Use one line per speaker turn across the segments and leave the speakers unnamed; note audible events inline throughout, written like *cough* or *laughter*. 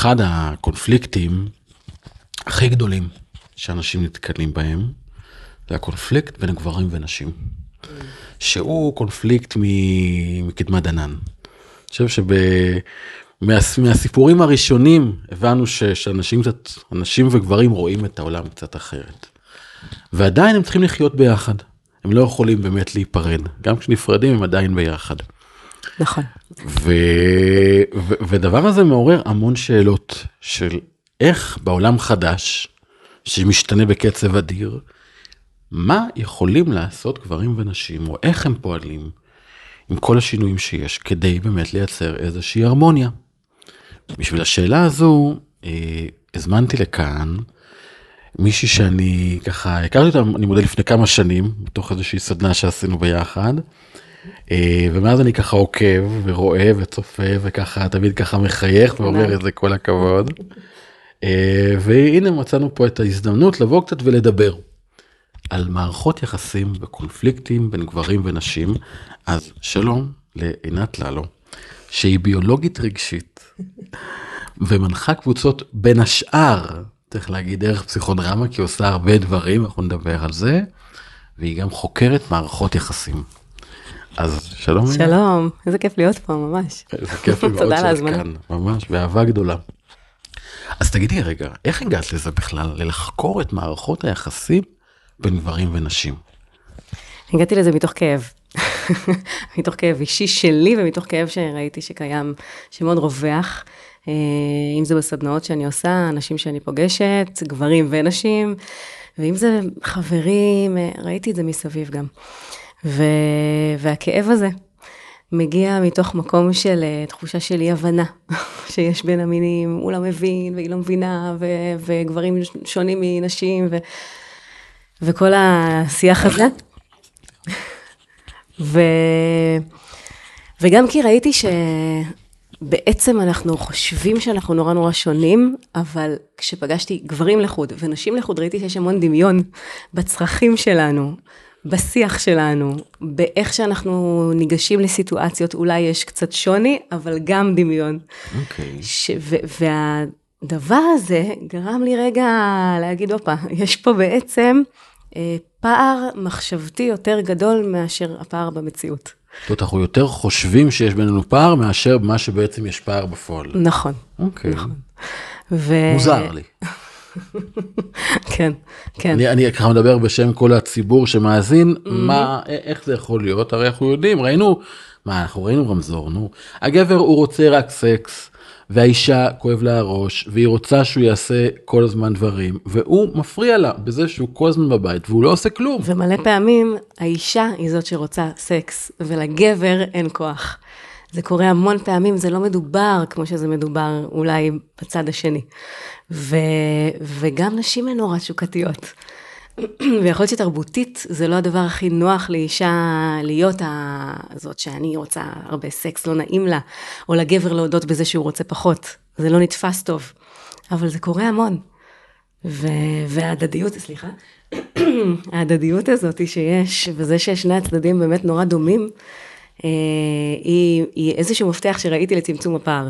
אחד הקונפליקטים הכי גדולים שאנשים נתקלים בהם, זה הקונפליקט בין גברים ונשים. שהוא קונפליקט מקדמת דנן. אני חושב שמהסיפורים הראשונים הבנו ש, שאנשים קצת, אנשים וגברים רואים את העולם קצת אחרת. ועדיין הם צריכים לחיות ביחד. הם לא יכולים באמת להיפרד. גם כשנפרדים הם עדיין ביחד.
נכון.
ו... ו... ודבר הזה מעורר המון שאלות של איך בעולם חדש, שמשתנה בקצב אדיר, מה יכולים לעשות גברים ונשים, או איך הם פועלים עם כל השינויים שיש, כדי באמת לייצר איזושהי הרמוניה. בשביל השאלה הזו, אה, הזמנתי לכאן מישהי שאני ככה הכרתי אותה, אני מודה לפני כמה שנים, בתוך איזושהי סדנה שעשינו ביחד. אה, ומאז אני ככה עוקב ורואה וצופה וככה תמיד ככה מחייך ואומר את זה כל הכבוד. אה, והנה מצאנו פה את ההזדמנות לבוא קצת ולדבר על מערכות יחסים וקונפליקטים בין גברים ונשים. אז שלום לעינת ללו, שהיא ביולוגית רגשית *laughs* ומנחה קבוצות בין השאר, צריך להגיד דרך פסיכודרמה, כי היא עושה הרבה דברים, אנחנו נדבר על זה, והיא גם חוקרת מערכות יחסים. אז שלום.
שלום, איזה כיף להיות פה ממש.
איזה כיף *laughs* לי מאוד שאת כאן, ממש, באהבה גדולה. אז תגידי רגע, איך הגעת לזה בכלל, ללחקור את מערכות היחסים בין גברים ונשים?
הגעתי לזה מתוך כאב. *laughs* מתוך כאב אישי שלי ומתוך כאב שראיתי שקיים, שמאוד רווח. אה, אם זה בסדנאות שאני עושה, אנשים שאני פוגשת, גברים ונשים, ואם זה חברים, אה, ראיתי את זה מסביב גם. ו... והכאב הזה מגיע מתוך מקום של אה, תחושה של אי הבנה *laughs* שיש בין המינים, הוא לא מבין והיא לא מבינה, ו... וגברים שונים מנשים, ו... וכל השיח הזה. ו... וגם כי ראיתי שבעצם אנחנו חושבים שאנחנו נורא נורא שונים, אבל כשפגשתי גברים לחוד ונשים לחוד, ראיתי שיש המון דמיון בצרכים שלנו, בשיח שלנו, באיך שאנחנו ניגשים לסיטואציות, אולי יש קצת שוני, אבל גם דמיון.
אוקיי.
Okay. והדבר הזה גרם לי רגע להגיד, הופה, יש פה בעצם אה, פער מחשבתי יותר גדול מאשר הפער במציאות.
זאת אומרת, אנחנו יותר חושבים שיש בינינו פער מאשר מה שבעצם יש פער בפועל.
נכון.
אוקיי.
נכון.
ו... מוזר לי. *laughs*
כן, כן.
אני, אני ככה מדבר בשם כל הציבור שמאזין, mm-hmm. מה, איך זה יכול להיות? הרי אנחנו יודעים, ראינו, מה, אנחנו ראינו רמזור, נו. הגבר הוא רוצה רק סקס, והאישה כואב לה הראש, והיא רוצה שהוא יעשה כל הזמן דברים, והוא מפריע לה בזה שהוא כל הזמן בבית, והוא לא עושה כלום.
ומלא פעמים האישה היא זאת שרוצה סקס, ולגבר אין כוח. זה קורה המון פעמים, זה לא מדובר כמו שזה מדובר אולי בצד השני. ו, וגם נשים הן נורא תשוקתיות. *clears throat* ויכול להיות שתרבותית זה לא הדבר הכי נוח לאישה להיות הזאת שאני רוצה הרבה סקס, לא נעים לה, או לגבר להודות בזה שהוא רוצה פחות. זה לא נתפס טוב, אבל זה קורה המון. ו... וההדדיות, סליחה, *clears throat* ההדדיות הזאת שיש, וזה ששני הצדדים באמת נורא דומים, היא, היא איזשהו מפתח שראיתי לצמצום הפער.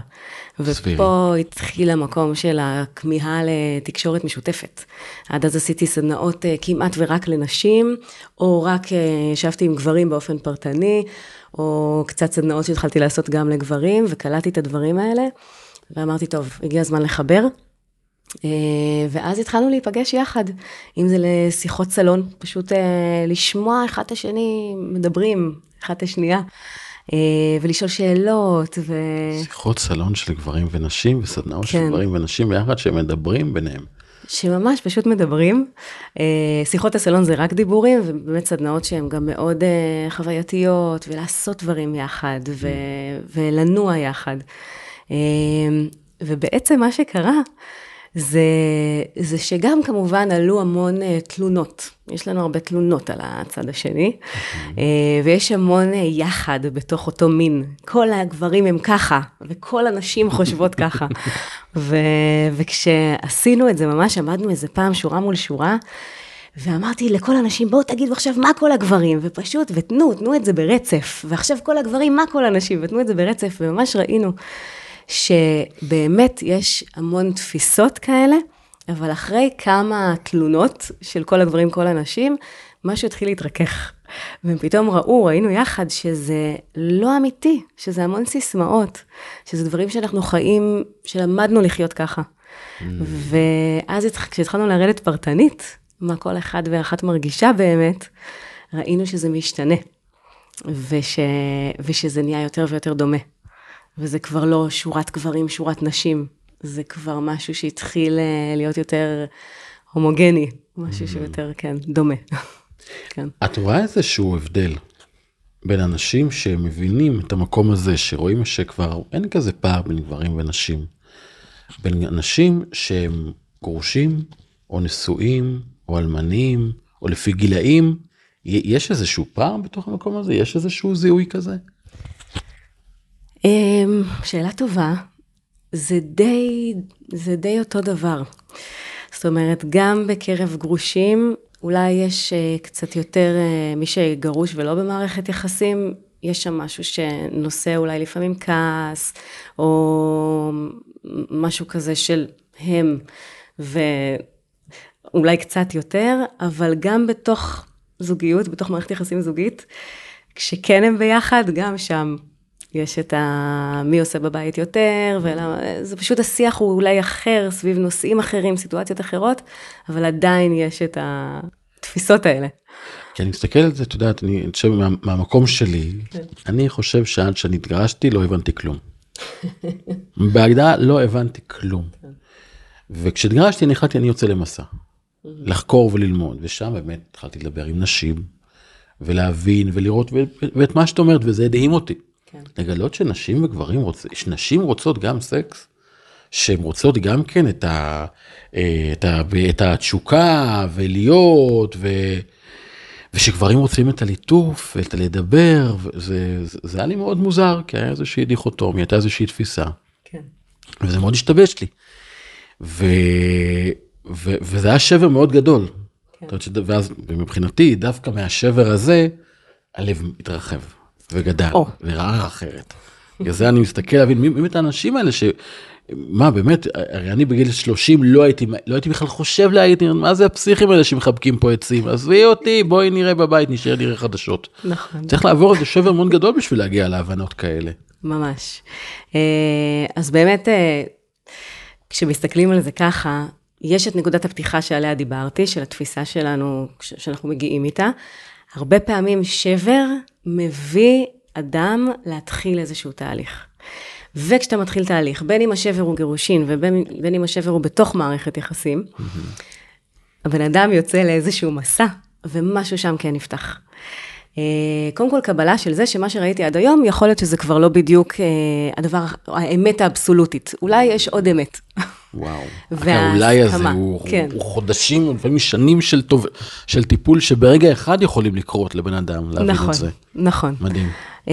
ופה התחיל המקום של הכמיהה לתקשורת משותפת. עד אז עשיתי סדנאות אה, כמעט ורק לנשים, או רק אה, ישבתי עם גברים באופן פרטני, או קצת סדנאות שהתחלתי לעשות גם לגברים, וקלטתי את הדברים האלה, ואמרתי, טוב, הגיע הזמן לחבר. ואז התחלנו להיפגש יחד, אם זה לשיחות סלון, פשוט לשמוע אחד את השני מדברים, אחת השנייה. אה, ולשאול שאלות. ו...
שיחות סלון של גברים ונשים וסדנאות כן. של גברים ונשים ביחד שמדברים ביניהם.
שממש פשוט מדברים. אה, שיחות הסלון זה רק דיבורים, ובאמת סדנאות שהן גם מאוד אה, חווייתיות, ולעשות דברים יחד, ו- ולנוע יחד. ובעצם מה שקרה, זה, זה שגם כמובן עלו המון uh, תלונות. יש לנו הרבה תלונות על הצד השני, uh, ויש המון uh, יחד בתוך אותו מין. כל הגברים הם ככה, וכל הנשים חושבות ככה. *laughs* ו, וכשעשינו את זה, ממש עמדנו איזה פעם שורה מול שורה, ואמרתי לכל הנשים, בואו תגידו עכשיו מה כל הגברים, ופשוט, ותנו, תנו את זה ברצף. ועכשיו כל הגברים, מה כל הנשים, ותנו את זה ברצף, וממש ראינו. שבאמת יש המון תפיסות כאלה, אבל אחרי כמה תלונות של כל הגברים, כל הנשים, משהו התחיל להתרכך. והם פתאום ראו, ראינו יחד, שזה לא אמיתי, שזה המון סיסמאות, שזה דברים שאנחנו חיים, שלמדנו לחיות ככה. Mm. ואז כשהתחלנו לרדת פרטנית, מה כל אחד ואחת מרגישה באמת, ראינו שזה משתנה, וש, ושזה נהיה יותר ויותר דומה. וזה כבר לא שורת גברים, שורת נשים, זה כבר משהו שהתחיל אה, להיות יותר הומוגני, משהו mm-hmm. שיותר, כן, דומה. *laughs*
כן. את רואה איזשהו הבדל בין אנשים שמבינים את המקום הזה, שרואים שכבר אין כזה פער בין גברים ונשים, בין אנשים שהם גרושים, או נשואים, או אלמנים, או לפי גילאים, יש איזשהו פער בתוך המקום הזה? יש איזשהו זיהוי כזה?
אמ, שאלה טובה. זה די, זה די אותו דבר. זאת אומרת, גם בקרב גרושים, אולי יש אה, קצת יותר, אה, מי שגרוש ולא במערכת יחסים, יש שם משהו שנושא אולי לפעמים כעס, או משהו כזה של הם, ואולי קצת יותר, אבל גם בתוך זוגיות, בתוך מערכת יחסים זוגית, כשכן הם ביחד, גם שם יש את ה... מי עושה בבית יותר, ולמה... זה פשוט השיח הוא אולי אחר, סביב נושאים אחרים, סיטואציות אחרות, אבל עדיין יש את התפיסות האלה.
כי אני מסתכל על זה, את יודעת, אני חושב מה, מהמקום שלי, כן. אני חושב שעד שאני התגרשתי לא הבנתי כלום. בהגדרה לא הבנתי כלום. כן. וכשהתגרשתי אני החלטתי אני יוצא למסע. לחקור וללמוד, ושם באמת התחלתי לדבר עם נשים, ולהבין ולראות, ואת מה שאת אומרת, וזה הדהים אותי. כן. לגלות שנשים וגברים רוצים, שנשים רוצות גם סקס, שהן רוצות גם כן את, ה, אה, את, ה, את התשוקה ולהיות, ו, ושגברים רוצים את הליטוף ואת הלדבר, זה, זה, זה היה לי מאוד מוזר, כי היה איזושהי דיכוטומיה, הייתה איזושהי תפיסה. כן. וזה מאוד השתבש לי. ו, ו, וזה היה שבר מאוד גדול. כן. ואז מבחינתי, דווקא מהשבר הזה, הלב התרחב. וגדל, oh. וראה אחרת. בגלל זה אני מסתכל להבין מי באמת האנשים האלה ש... מה באמת, הרי אני בגיל 30 לא הייתי, לא הייתי בכלל חושב להגיד, מה זה הפסיכים האלה שמחבקים פה עצים, עזבי אותי, בואי נראה בבית, נשאר נראה חדשות. נכון. צריך לעבור איזה שבר מאוד גדול בשביל להגיע להבנות כאלה.
ממש. אה, אז באמת, אה, כשמסתכלים על זה ככה, יש את נקודת הפתיחה שעליה דיברתי, של התפיסה שלנו, שאנחנו מגיעים איתה. הרבה פעמים שבר מביא אדם להתחיל איזשהו תהליך. וכשאתה מתחיל תהליך, בין אם השבר הוא גירושין ובין אם השבר הוא בתוך מערכת יחסים, mm-hmm. הבן אדם יוצא לאיזשהו מסע, ומשהו שם כן נפתח. אה, קודם כל, קבלה של זה שמה שראיתי עד היום, יכול להיות שזה כבר לא בדיוק אה, הדבר, האמת האבסולוטית. אולי יש עוד אמת.
וואו. *laughs* והאולי הזה הוא, כן. הוא חודשים, לפעמים שנים של, טוב, של טיפול שברגע אחד יכולים לקרות לבן אדם, להבין
נכון,
את זה.
נכון.
מדהים.
Uh,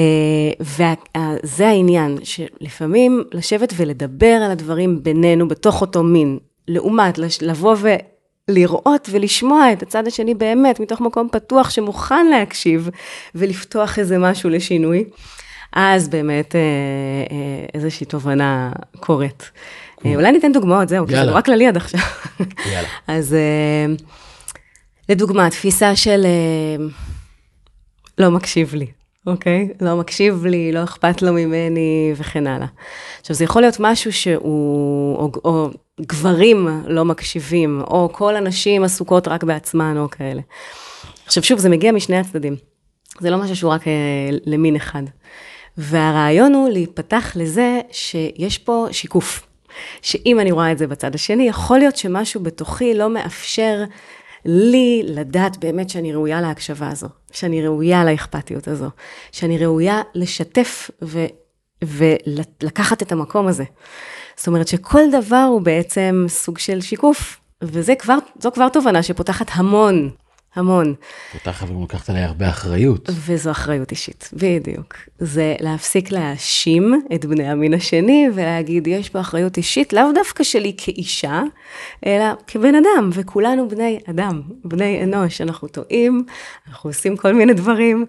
וזה העניין, שלפעמים לשבת ולדבר על הדברים בינינו, בתוך אותו מין, לעומת לבוא ולראות ולשמוע את הצד השני באמת, מתוך מקום פתוח שמוכן להקשיב ולפתוח איזה משהו לשינוי, אז באמת uh, uh, איזושהי תובנה קורית. אה, אולי ניתן דוגמאות, זהו, כי זה נורא כללי עד עכשיו. יאללה. אז אה, לדוגמה, תפיסה של אה, לא מקשיב לי, אוקיי? לא מקשיב לי, לא אכפת לו ממני וכן הלאה. עכשיו, זה יכול להיות משהו שהוא, או, או גברים לא מקשיבים, או כל הנשים עסוקות רק בעצמן, או כאלה. עכשיו, שוב, זה מגיע משני הצדדים. זה לא משהו שהוא רק למין אחד. והרעיון הוא להיפתח לזה שיש פה שיקוף. שאם אני רואה את זה בצד השני, יכול להיות שמשהו בתוכי לא מאפשר לי לדעת באמת שאני ראויה להקשבה הזו, שאני ראויה לאכפתיות הזו, שאני ראויה לשתף ו, ולקחת את המקום הזה. זאת אומרת שכל דבר הוא בעצם סוג של שיקוף, וזו כבר, כבר תובנה שפותחת המון המון.
אותך אבל לוקחת עליי הרבה אחריות.
וזו אחריות אישית, בדיוק. זה להפסיק להאשים את בני המין השני ולהגיד, יש פה אחריות אישית, לאו דווקא שלי כאישה, אלא כבן אדם, וכולנו בני אדם, בני אנוש, אנחנו טועים, אנחנו עושים כל מיני דברים.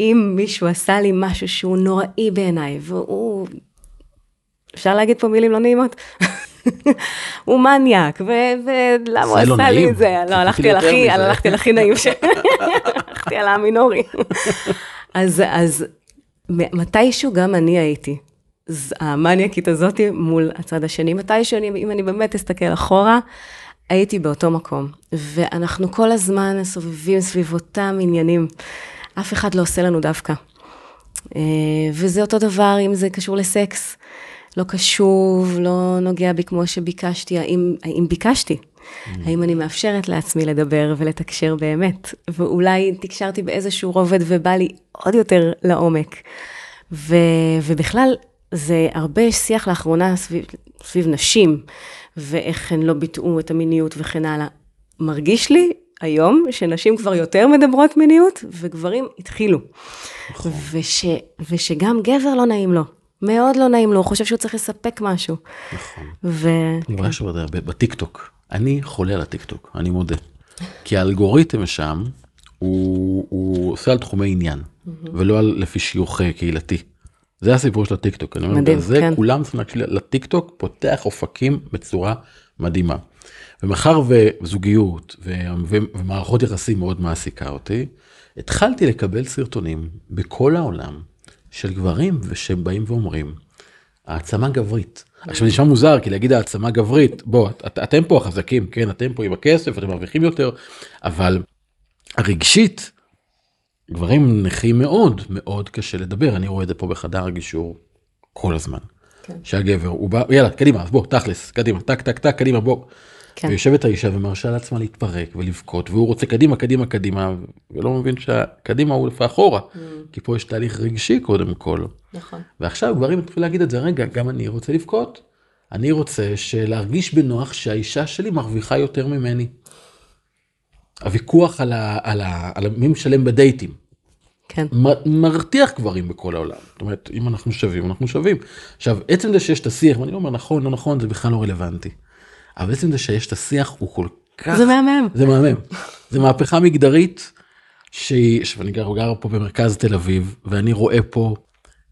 אם מישהו עשה לי משהו שהוא נוראי בעיניי, והוא אפשר להגיד פה מילים לא נעימות? *laughs* הוא מניאק, ולמה הוא
לא
עשה לי. את זה? לא, הלכתי על הכי. הלכתי על הכי נעים, ש- הלכתי על המינורי. *laughs* אז, מתישהו גם אני הייתי. המניאקית הזאתי מול הצד השני, מתישהו, אם אני באמת אסתכל אחורה, הייתי באותו מקום. ואנחנו כל הזמן סובבים סביב אותם עניינים. אף אחד לא עושה לנו דווקא. אה, וזה אותו דבר אם זה קשור לסקס. לא קשוב, לא נוגע בי כמו שביקשתי, האם, האם ביקשתי? האם אני מאפשרת לעצמי לדבר ולתקשר באמת? ואולי תקשרתי באיזשהו רובד ובא לי עוד יותר לעומק. ו, ובכלל, זה הרבה שיח לאחרונה סביב, סביב נשים, ואיך הן לא ביטאו את המיניות וכן הלאה. מרגיש לי היום שנשים כבר יותר מדברות מיניות, וגברים התחילו. וש, ושגם גבר לא נעים לו. מאוד לא נעים לו, הוא חושב שהוא צריך לספק משהו.
נכון.
ו...
אני רואה שעוד הרבה בטיקטוק. אני חולה על הטיקטוק, אני מודה. כי האלגוריתם שם, הוא, הוא עושה על תחומי עניין, ולא על לפי שיוך קהילתי. זה הסיפור של הטיקטוק. אני אומר,
מדהים,
זה
כן.
כולם צריכים להקשיב לטיקטוק, פותח אופקים בצורה מדהימה. ומאחר וזוגיות ו- ומערכות יחסים מאוד מעסיקה אותי, התחלתי לקבל סרטונים בכל העולם של גברים שהם באים ואומרים, העצמה גברית. עכשיו זה נשמע מוזר כי להגיד העצמה גברית, בוא, את, אתם פה החזקים, כן, אתם פה עם הכסף, אתם מרוויחים יותר, אבל הרגשית, גברים נכים מאוד, מאוד קשה לדבר, אני רואה את זה פה בחדר הגישור כל הזמן.
כן.
שהגבר, הוא בא, יאללה, קדימה, אז בוא, תכלס, קדימה, טק, טק, טק, קדימה, בוא.
כן.
ויושבת האישה ומרשה לעצמה להתפרק ולבכות, והוא רוצה קדימה, קדימה, קדימה, ולא מבין שהקדימה הוא לפעמים אחורה, כי פה יש תהליך רגשי קודם כל.
נכון.
ועכשיו גברים התחילו להגיד את זה, רגע, גם אני רוצה לבכות. אני רוצה להרגיש בנוח שהאישה שלי מרוויחה יותר ממני. הוויכוח על, ה, על, ה, על מי משלם בדייטים,
כן.
מ- מרתיח גברים בכל העולם. זאת אומרת, אם אנחנו שווים, אנחנו שווים. עכשיו, עצם זה שיש את השיח, ואני לא אומר נכון, לא נכון, זה בכלל לא רלוונטי. אבל עצם זה שיש את השיח הוא כל כך...
זה מהמם.
זה מהמם. זה מהפכה מגדרית, שהיא, עכשיו אני גר, גר פה במרכז תל אביב, ואני רואה פה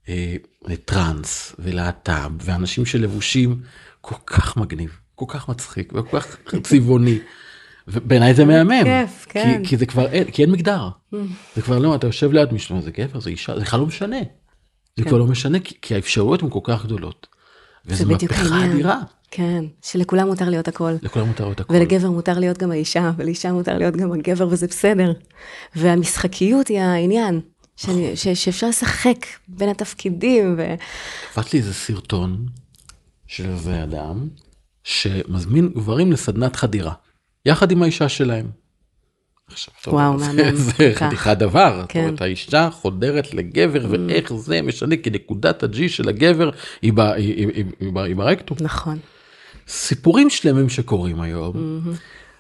אה, טראנס ולהט"ב, ואנשים שלבושים כל כך מגניב, כל כך מצחיק, וכל כך *laughs* צבעוני. ובעיניי זה מהמם.
כיף, כן.
כי, כי זה כבר אין, כי אין מגדר. זה כבר לא, אתה יושב ליד מישהו, זה גבר, זה אישה, זה בכלל לא משנה. זה
כן.
כבר לא משנה, כי, כי האפשרויות הן כל כך גדולות. וזו מהפכה. אדירה.
כן, שלכולם מותר להיות הכל.
לכולם מותר את הכל.
ולגבר מותר להיות גם האישה, ולאישה מותר להיות גם הגבר, וזה בסדר. והמשחקיות היא העניין, שאני, ש, שאפשר לשחק בין התפקידים, ו...
קפץ לי איזה סרטון של איזה אדם שמזמין גברים לסדנת חדירה, יחד עם האישה שלהם. עכשיו, טוב,
וואו,
זה-
מהמם,
זה
כך.
חתיכת דבר, זאת
כן.
אומרת, האישה חודרת לגבר ואיך זה משנה, כי נקודת הג'י של הגבר היא ב- היא- היא- היא- היא ב- היא ברקטום.
נכון.
סיפורים שלמים שקורים היום,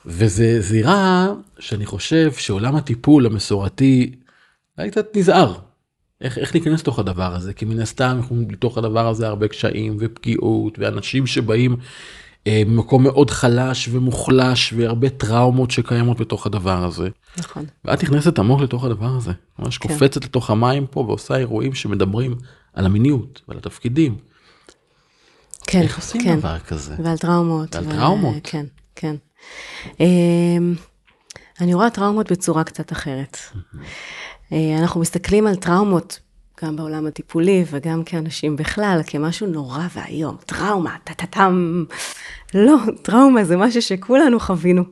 וזה זירה שאני חושב שעולם הטיפול המסורתי היה קצת נזהר. איך, איך להיכנס לתוך הדבר הזה, כי מן הסתם אנחנו לתוך הדבר הזה הרבה קשיים ופגיעות ואנשים שבאים אה, ממקום מאוד חלש ומוחלש והרבה טראומות שקיימות בתוך הדבר הזה.
נכון.
ואת נכנסת עמוק לתוך הדבר הזה, ממש
כן.
קופצת לתוך המים פה ועושה אירועים שמדברים על המיניות ועל התפקידים.
כן,
איך עושים
כן.
דבר כזה?
ועל טראומות.
ועל
ו-
טראומות.
כן, כן. אמ, אני רואה טראומות בצורה קצת אחרת. אה, אנחנו מסתכלים על טראומות, גם בעולם הטיפולי וגם כאנשים בכלל, כמשהו נורא ואיום. טראומה, טה-טה-טם. לא, טראומה זה משהו שכולנו חווינו.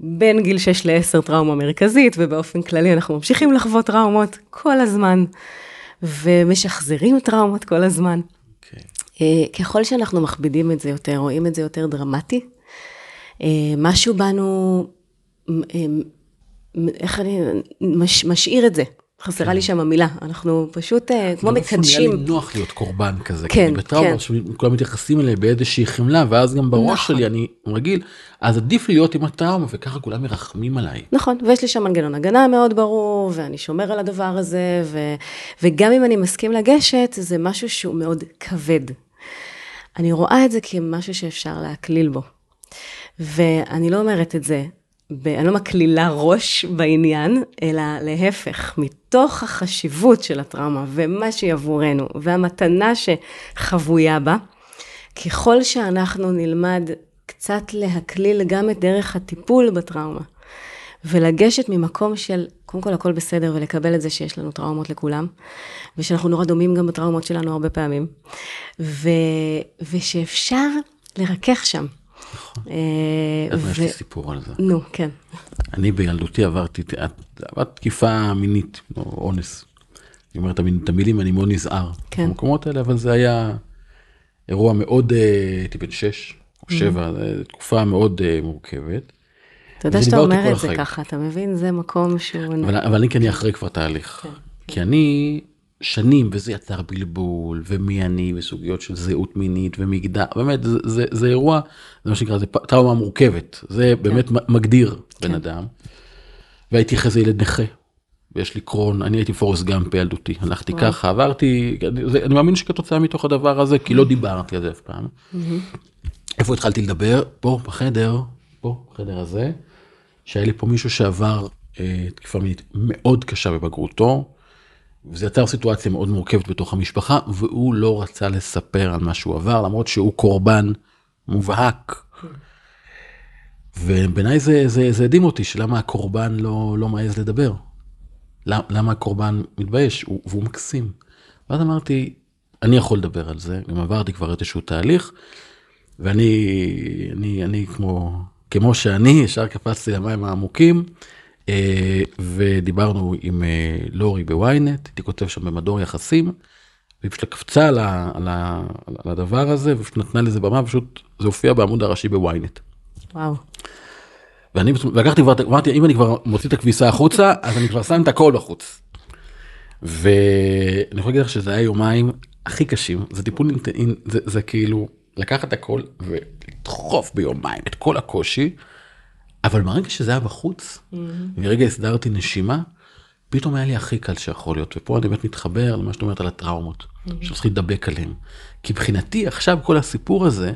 בין גיל 6 ל-10 טראומה מרכזית, ובאופן כללי אנחנו ממשיכים לחוות טראומות כל הזמן, ומשחזרים טראומות כל הזמן. אה, ככל שאנחנו מכבידים את זה יותר, רואים את זה יותר דרמטי, אה, משהו בנו, אה, איך אני, מש, משאיר את זה. חסרה לי שם המילה, אנחנו פשוט אה, כמו
לא נהיה
מקדשים.
לי נוח להיות קורבן כזה,
כן,
כי בטראומה
כן.
שכולם מתייחסים אליי באיזושהי חמלה, ואז גם בראש
נכון.
שלי אני רגיל, אז עדיף להיות עם הטראומה, וככה כולם מרחמים עליי.
נכון, ויש לי שם מנגנון הגנה מאוד ברור, ואני שומר על הדבר הזה, ו, וגם אם אני מסכים לגשת, זה משהו שהוא מאוד כבד. אני רואה את זה כמשהו שאפשר להקליל בו. ואני לא אומרת את זה, ב- אני לא מקלילה ראש בעניין, אלא להפך, מתוך החשיבות של הטראומה, ומה שהיא עבורנו, והמתנה שחבויה בה, ככל שאנחנו נלמד קצת להקליל גם את דרך הטיפול בטראומה, ולגשת ממקום של, קודם כל הכל בסדר, ולקבל את זה שיש לנו טראומות לכולם, ושאנחנו נורא דומים גם בטראומות שלנו הרבה פעמים, ו, ושאפשר לרכך שם.
נכון. יש לי סיפור על זה.
נו, כן.
אני בילדותי עברתי, תקיפה מינית, או אונס. אני אומר את המילים, אני מאוד נזהר. כן. במקומות האלה, אבל זה היה אירוע מאוד, אה, הייתי בן 6 או 7, mm-hmm. זו תקופה מאוד מורכבת.
אתה יודע שאתה אומר את זה ככה, אתה מבין? זה מקום שהוא...
אבל, אני כנראה אחרי כבר תהליך. כן. כי אני שנים, וזה יצר בלבול, ומי אני, וסוגיות של זהות מינית ומגדר, באמת, זה, זה, זה אירוע, זה מה שנקרא, זה טראומה מורכבת, זה כן. באמת מגדיר בן כן. אדם. והייתי אחרי זה ילד נכה, ויש לי קרון, אני הייתי פורסט גאמפ בילדותי, הלכתי וואו. ככה, עברתי, זה, אני מאמין שכתוצאה מתוך הדבר הזה, כי לא דיברתי על זה אף פעם. איפה התחלתי לדבר? פה, בחדר, פה, בחדר הזה, שהיה לי פה מישהו שעבר אה, תקיפה מינית מאוד קשה בבגרותו, וזה יצר סיטואציה מאוד מורכבת בתוך המשפחה, והוא לא רצה לספר על מה שהוא עבר, למרות שהוא קורבן מובהק. ובעיניי זה, זה, זה הדהים אותי, שלמה הקורבן לא, לא מעז לדבר. למה, למה הקורבן מתבייש, הוא, והוא מקסים. ואז אמרתי, אני יכול לדבר על זה, גם עברתי כבר איזשהו תהליך, ואני אני, אני כמו, כמו שאני, ישר קפצתי למים העמוקים. אה, ודיברנו עם אה, לורי בוויינט, הייתי כותב שם במדור יחסים, והיא פשוט קפצה על, על, על הדבר הזה, ופשוט נתנה לזה במה, ופשוט זה הופיע בעמוד הראשי בוויינט.
וואו.
ואני לקחתי כבר, אמרתי, אם אני כבר מוציא את הכביסה החוצה, אז אני כבר שם את הכל בחוץ. ואני יכול להגיד לך שזה היה יומיים הכי קשים, זה טיפול, זה, זה כאילו לקחת הכל ולדחוף ביומיים את כל הקושי. אבל ברגע שזה היה בחוץ, mm-hmm. ורגע הסדרתי נשימה, פתאום היה לי הכי קל שיכול להיות, ופה אני באמת מתחבר למה שאת אומרת על הטראומות, mm-hmm. שצריך להידבק עליהן. כי מבחינתי עכשיו כל הסיפור הזה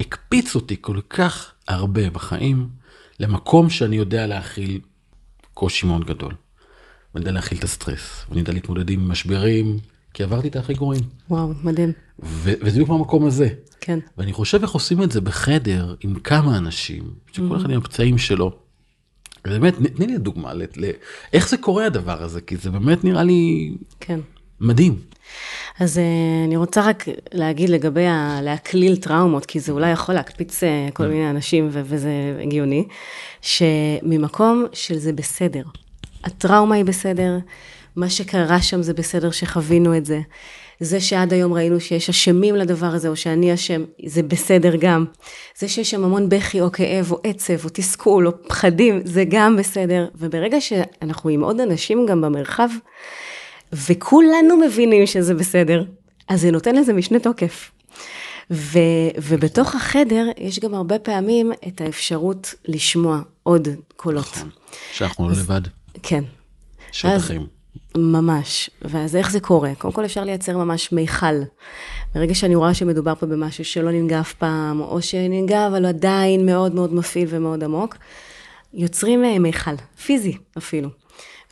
הקפיץ אותי כל כך הרבה בחיים למקום שאני יודע להכיל קושי מאוד גדול. ואני יודע להכיל את הסטרס, ואני יודע להתמודד עם משברים, כי עברתי את הכי גרועים.
וואו, מדהים.
וזה בדיוק במקום הזה.
כן.
ואני חושב איך עושים את זה בחדר עם כמה אנשים, שכל אחד עם הפצעים שלו. באמת, תני לי דוגמה, איך זה קורה הדבר הזה, כי זה באמת נראה לי
כן.
מדהים.
אז uh, אני רוצה רק להגיד לגבי ה- להקליל טראומות, כי זה אולי יכול להקפיץ uh, כל מיני אנשים ו- וזה הגיוני, שממקום של זה בסדר. הטראומה היא בסדר, מה שקרה שם זה בסדר שחווינו את זה. זה שעד היום ראינו שיש אשמים לדבר הזה, או שאני אשם, זה בסדר גם. זה שיש שם המון בכי או כאב או עצב או תסכול או פחדים, זה גם בסדר. וברגע שאנחנו עם עוד אנשים גם במרחב, וכולנו מבינים שזה בסדר, אז זה נותן לזה משנה תוקף. ו, ובתוך החדר יש גם הרבה פעמים את האפשרות לשמוע עוד קולות. נכון,
שאנחנו לא לבד.
כן.
שטחים.
ממש. ואז איך זה קורה? קודם כל אפשר לייצר ממש מיכל. ברגע שאני רואה שמדובר פה במשהו שלא ננגע אף פעם, או שננגע אבל עדיין מאוד מאוד מפעיל ומאוד עמוק, יוצרים אה, מיכל, פיזי אפילו.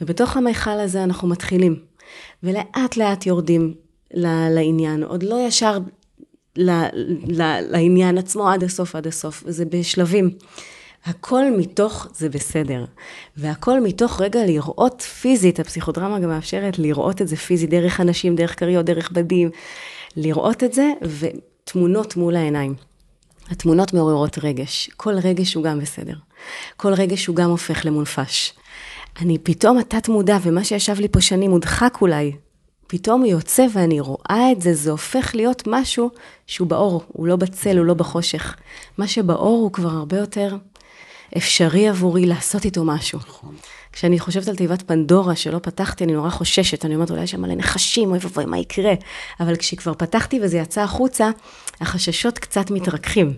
ובתוך המיכל הזה אנחנו מתחילים, ולאט לאט יורדים לעניין, עוד לא ישר לעניין עצמו עד הסוף, עד הסוף, זה בשלבים. הכל מתוך זה בסדר. והכל מתוך רגע לראות פיזית, הפסיכודרמה גם מאפשרת לראות את זה פיזית, דרך אנשים, דרך כריות, דרך בדים, לראות את זה, ותמונות מול העיניים. התמונות מעוררות רגש. כל רגש הוא גם בסדר. כל רגש הוא גם הופך למונפש. אני פתאום התת מודע, ומה שישב לי פה שנים מודחק אולי, פתאום יוצא ואני רואה את זה, זה הופך להיות משהו שהוא באור, הוא לא בצל, הוא לא בחושך. מה שבאור הוא כבר הרבה יותר אפשרי עבורי לעשות איתו משהו. נכון. כשאני חושבת על תיבת פנדורה שלא פתחתי, אני נורא חוששת, אני אומרת, אולי יש שם מלא נחשים, אוי ואבוי, מה יקרה? אבל כשכבר פתחתי וזה יצא החוצה, החששות קצת מתרככים.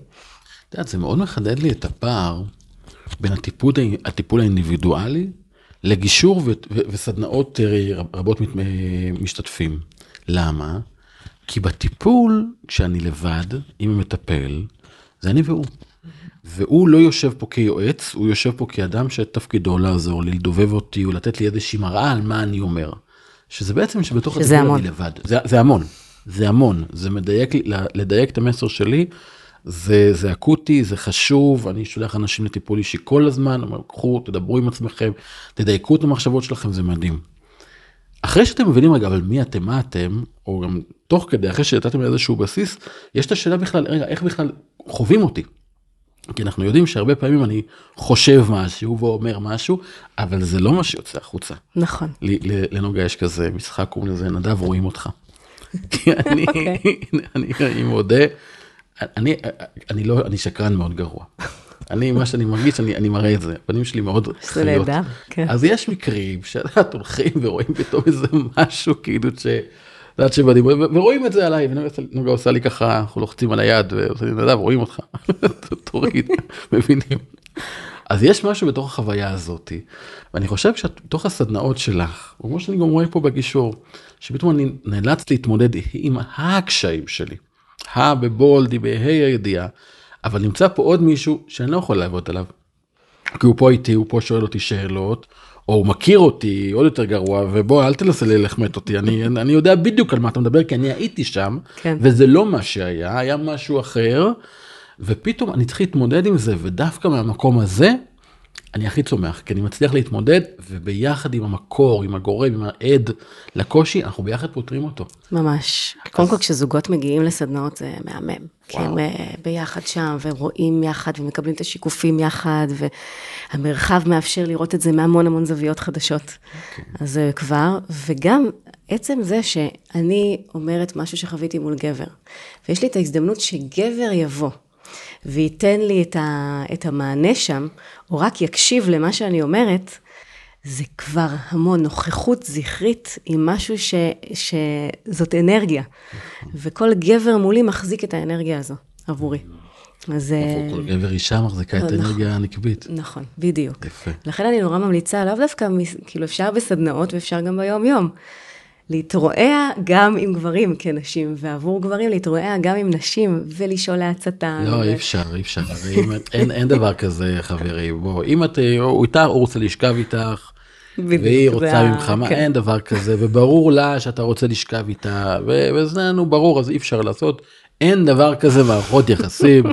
את יודעת, זה מאוד מחדד לי את הפער בין הטיפול, הטיפול האינדיבידואלי לגישור ו- ו- וסדנאות אה, רבות משתתפים. למה? כי בטיפול, כשאני לבד, עם המטפל, זה אני והוא. והוא לא יושב פה כיועץ, הוא יושב פה כאדם שתפקידו לעזור לי, לדובב אותי, או לתת לי איזושהי מראה על מה אני אומר. שזה בעצם שבתוך
שזה המון.
אני לבד. זה, זה המון. זה המון, זה מדייק, לדייק את המסר שלי, זה, זה אקוטי, זה חשוב, אני שולח אנשים לטיפול אישי כל הזמן, אומר, קחו, תדברו עם עצמכם, תדייקו את המחשבות שלכם, זה מדהים. אחרי שאתם מבינים רגע, אבל מי אתם, מה אתם, או גם תוך כדי, אחרי שנתתם איזשהו בסיס, יש את השאלה בכלל, רגע, איך בכלל חווים אותי? כי אנחנו יודעים שהרבה פעמים אני חושב משהו ואומר משהו, אבל זה לא מה שיוצא החוצה.
נכון.
לנוגה יש כזה משחק, קוראים לזה נדב רואים אותך. *laughs* כי אני,
אוקיי. *laughs*
אני, אני מודה, אני, אני לא, אני שקרן מאוד גרוע. אני, מה שאני מרגיש, אני, אני מראה את זה, הפנים שלי מאוד חיות.
נהדר, כן.
אז יש מקרים שאת הולכים ורואים פתאום איזה משהו, כאילו ש... את יודעת שבדיבור, ו- ורואים את זה עליי, ונוגה עושה לי ככה, אנחנו לוחצים על היד, ועושה לי נדב, רואים אותך, *laughs* תוריד, מבינים. אז יש משהו בתוך החוויה הזאתי, ואני חושב שאת בתוך הסדנאות שלך, כמו שאני גם רואה פה בגישור, שפתאום אני נאלץ להתמודד עם הקשיים שלי, ה בבולד, בה"א הידיעה, אבל נמצא פה עוד מישהו שאני לא יכול לעבוד עליו. כי הוא פה איתי, הוא פה שואל אותי שאלות, או הוא מכיר אותי עוד יותר גרוע, ובוא אל תנסה ללחמת אותי, אני, אני יודע בדיוק על מה אתה מדבר, כי אני הייתי שם,
כן.
וזה לא מה שהיה, היה משהו אחר, ופתאום אני צריך להתמודד עם זה, ודווקא מהמקום הזה, אני הכי צומח, כי אני מצליח להתמודד, וביחד עם המקור, עם הגורם, עם העד לקושי, אנחנו ביחד פותרים אותו.
ממש. קודם כל, כשזוגות מגיעים לסדנאות זה מהמם. כי הם
וואו.
אה, ביחד שם, והם רואים יחד, ומקבלים את השיקופים יחד, והמרחב מאפשר לראות את זה מהמון המון זוויות חדשות. אז זה כבר, וגם עצם זה שאני אומרת משהו שחוויתי מול גבר, ויש לי את ההזדמנות שגבר יבוא. וייתן לי את, ה, את המענה שם, או רק יקשיב למה שאני אומרת, זה כבר המון נוכחות זכרית עם משהו ש, שזאת אנרגיה. וכל גבר מולי מחזיק את האנרגיה הזו עבורי. אז... אה,
כל גבר אישה מחזיקה את
נכון.
האנרגיה הנקבית.
נכון, בדיוק.
יפה.
לכן אני נורא ממליצה, לאו דווקא, כאילו אפשר בסדנאות ואפשר גם ביום-יום. להתרועע גם עם גברים כנשים, ועבור גברים להתרועע גם עם נשים, ולשאול להצתה.
לא,
ו-
אי אפשר, אי אפשר. אם אין, אין דבר כזה, חברים. בוא, אם את, אה, הוא איתך, הוא רוצה לשכב איתך,
בדיוק,
והיא רוצה ממך,
כן.
אין דבר כזה, וברור לה שאתה רוצה לשכב איתה, ו- וזה לנו ברור, אז אי אפשר לעשות. אין דבר כזה מערכות יחסים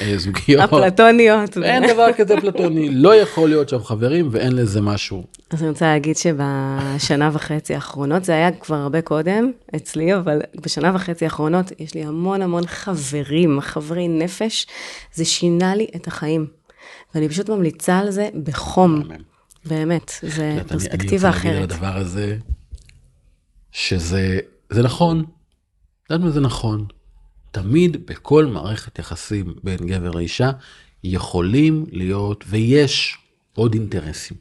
אה, זוגיות.
אפלטוניות.
אין דבר כזה פלטוני, לא יכול להיות שם חברים ואין לזה משהו.
אז אני רוצה להגיד שבשנה וחצי האחרונות, זה היה כבר הרבה קודם אצלי, אבל בשנה וחצי האחרונות יש לי המון המון חברים, חברי נפש, זה שינה לי את החיים. ואני פשוט ממליצה על זה בחום. באמת, זה
יודעת, אני- אני
פרספקטיבה
רוצה להגיד על
אחרת.
הדבר הזה, שזה זה נכון, את יודעת מה זה נכון? תמיד בכל מערכת יחסים בין גבר לאישה יכולים להיות ויש עוד אינטרסים.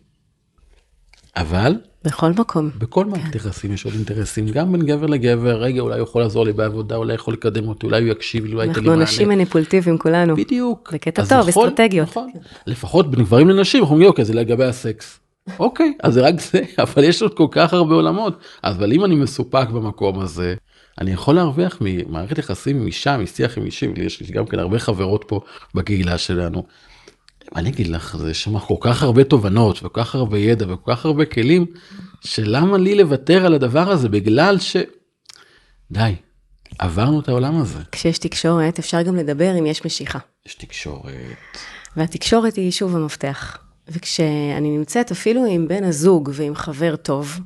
אבל
בכל מקום.
בכל מערכת יחסים יש עוד אינטרסים, גם בין גבר לגבר, רגע אולי הוא יכול לעזור לי בעבודה, אולי יכול לקדם אותי, אולי הוא יקשיב לי, אולי ייתן לי
אנחנו
מענה.
אנשים מניפולטיביים כולנו.
בדיוק.
בקטע טוב,
נכון,
אסטרטגיות.
נכון. לפחות בין גברים לנשים, אנחנו אומרים, אוקיי, זה לגבי הסקס. אוקיי, אז זה רק זה, *laughs* אבל יש עוד כל כך הרבה עולמות. אבל אם אני מסופק במקום הזה, אני יכול להרוויח ממערכת יחסים עם אישה, משיח עם אישים, לי יש לי גם כן הרבה חברות פה בקהילה שלנו. אני אגיד לך, זה שם כל כך הרבה תובנות, וכל כך הרבה ידע, וכל כך הרבה כלים, שלמה לי לוותר על הדבר הזה, בגלל ש... די, עברנו את העולם הזה.
כשיש תקשורת, אפשר גם לדבר אם יש משיכה.
יש תקשורת.
והתקשורת היא שוב המפתח. וכשאני נמצאת אפילו עם בן הזוג ועם חבר טוב,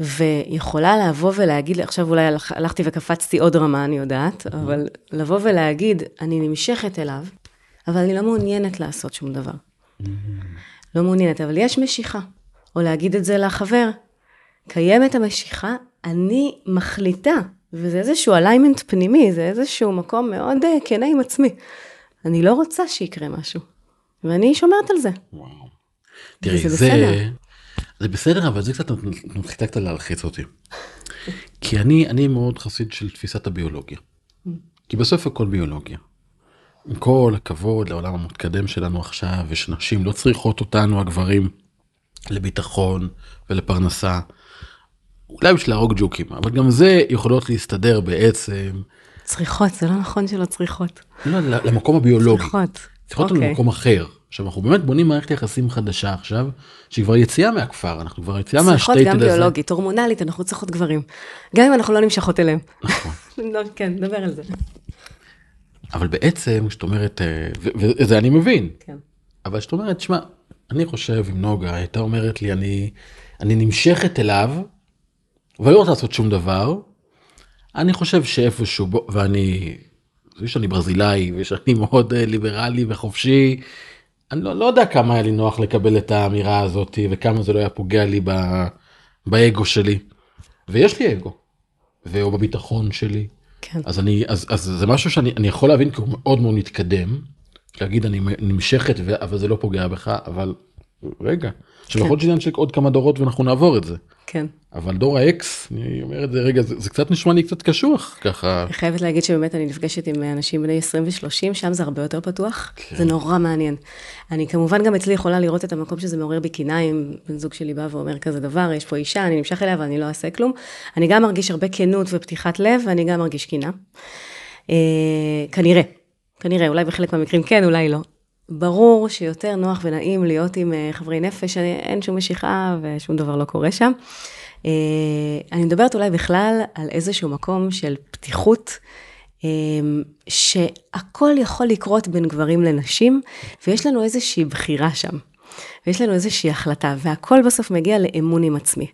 ויכולה לבוא ולהגיד, עכשיו אולי הלכ- הלכתי וקפצתי עוד רמה, אני יודעת, אבל לבוא ולהגיד, אני נמשכת אליו, אבל אני לא מעוניינת לעשות שום דבר. לא מעוניינת, אבל יש משיכה. או להגיד את זה לחבר, קיימת המשיכה, אני מחליטה, וזה איזשהו אליימנט פנימי, זה איזשהו מקום מאוד אה, כנה עם עצמי. אני לא רוצה שיקרה משהו, ואני שומרת על זה.
וואו. תראי, זה,
בסדר.
זה בסדר, אבל זה קצת מתחיל קצת להלחיץ אותי. *laughs* כי אני, אני מאוד חסיד של תפיסת הביולוגיה. כי בסוף הכל ביולוגיה. עם כל הכבוד לעולם המתקדם שלנו עכשיו, ושנשים לא צריכות אותנו, הגברים, לביטחון ולפרנסה. אולי בשביל להרוג ג'וקים, אבל גם זה יכולות להסתדר בעצם,
צריכות, זה לא נכון שלא צריכות.
לא, למקום הביולוגי.
צריכות.
צריכות אותנו
אוקיי.
במקום אחר. עכשיו אנחנו באמת בונים מערכת יחסים חדשה עכשיו, שהיא כבר יציאה מהכפר, אנחנו כבר יציאה
צריכות
מהשטייטד
גם
הזה.
ביולוגית, הורמונלית, אנחנו צריכות גברים. גם אם אנחנו לא נמשכות אליהם.
נכון. *laughs*
לא, כן, נדבר על זה.
אבל בעצם, כשאת אומרת, אה, וזה אני מבין,
כן.
אבל כשאת אומרת, שמע, אני חושב אם נוגה הייתה אומרת לי, אני, אני נמשכת אליו, ולא רוצה לעשות שום דבר, אני חושב שאיפשהו, ואני, זה שאני ברזילאי, ושאני מאוד אה, ליברלי וחופשי, אני לא, לא יודע כמה היה לי נוח לקבל את האמירה הזאת, וכמה זה לא היה פוגע לי ב, באגו שלי. ויש לי אגו, או בביטחון שלי.
כן.
אז אני אז אז זה משהו שאני אני יכול להבין כי הוא מאוד מאוד מתקדם. להגיד אני נמשכת ו- אבל זה לא פוגע בך אבל רגע. עכשיו
כן.
יכול להיות של עוד כמה דורות ואנחנו נעבור את זה.
כן.
אבל דור האקס אני אומר את זה רגע זה, זה קצת נשמע לי קצת קשוח ככה.
אני חייבת להגיד שבאמת אני נפגשת עם אנשים בני 20 ו-30, שם זה הרבה יותר פתוח,
כן.
זה נורא מעניין. אני כמובן גם אצלי יכולה לראות את המקום שזה מעורר בי אם בן זוג שלי בא ואומר כזה דבר, יש פה אישה, אני נמשך אליה ואני לא אעשה כלום. אני גם מרגיש הרבה כנות ופתיחת לב, ואני גם מרגיש קנאה. אה, כנראה, כנראה, אולי בחלק מהמקרים כן, אולי לא. ברור שיותר נוח ונעים להיות עם אה, חברי נפש, אני, אין שום משיכה ושום דבר לא קורה שם. אה, אני מדברת אולי בכלל על איזשהו מקום של פתיחות, אה, שהכל יכול לקרות בין גברים לנשים, ויש לנו איזושהי בחירה שם, ויש לנו איזושהי החלטה, והכל בסוף מגיע לאמון עם עצמי.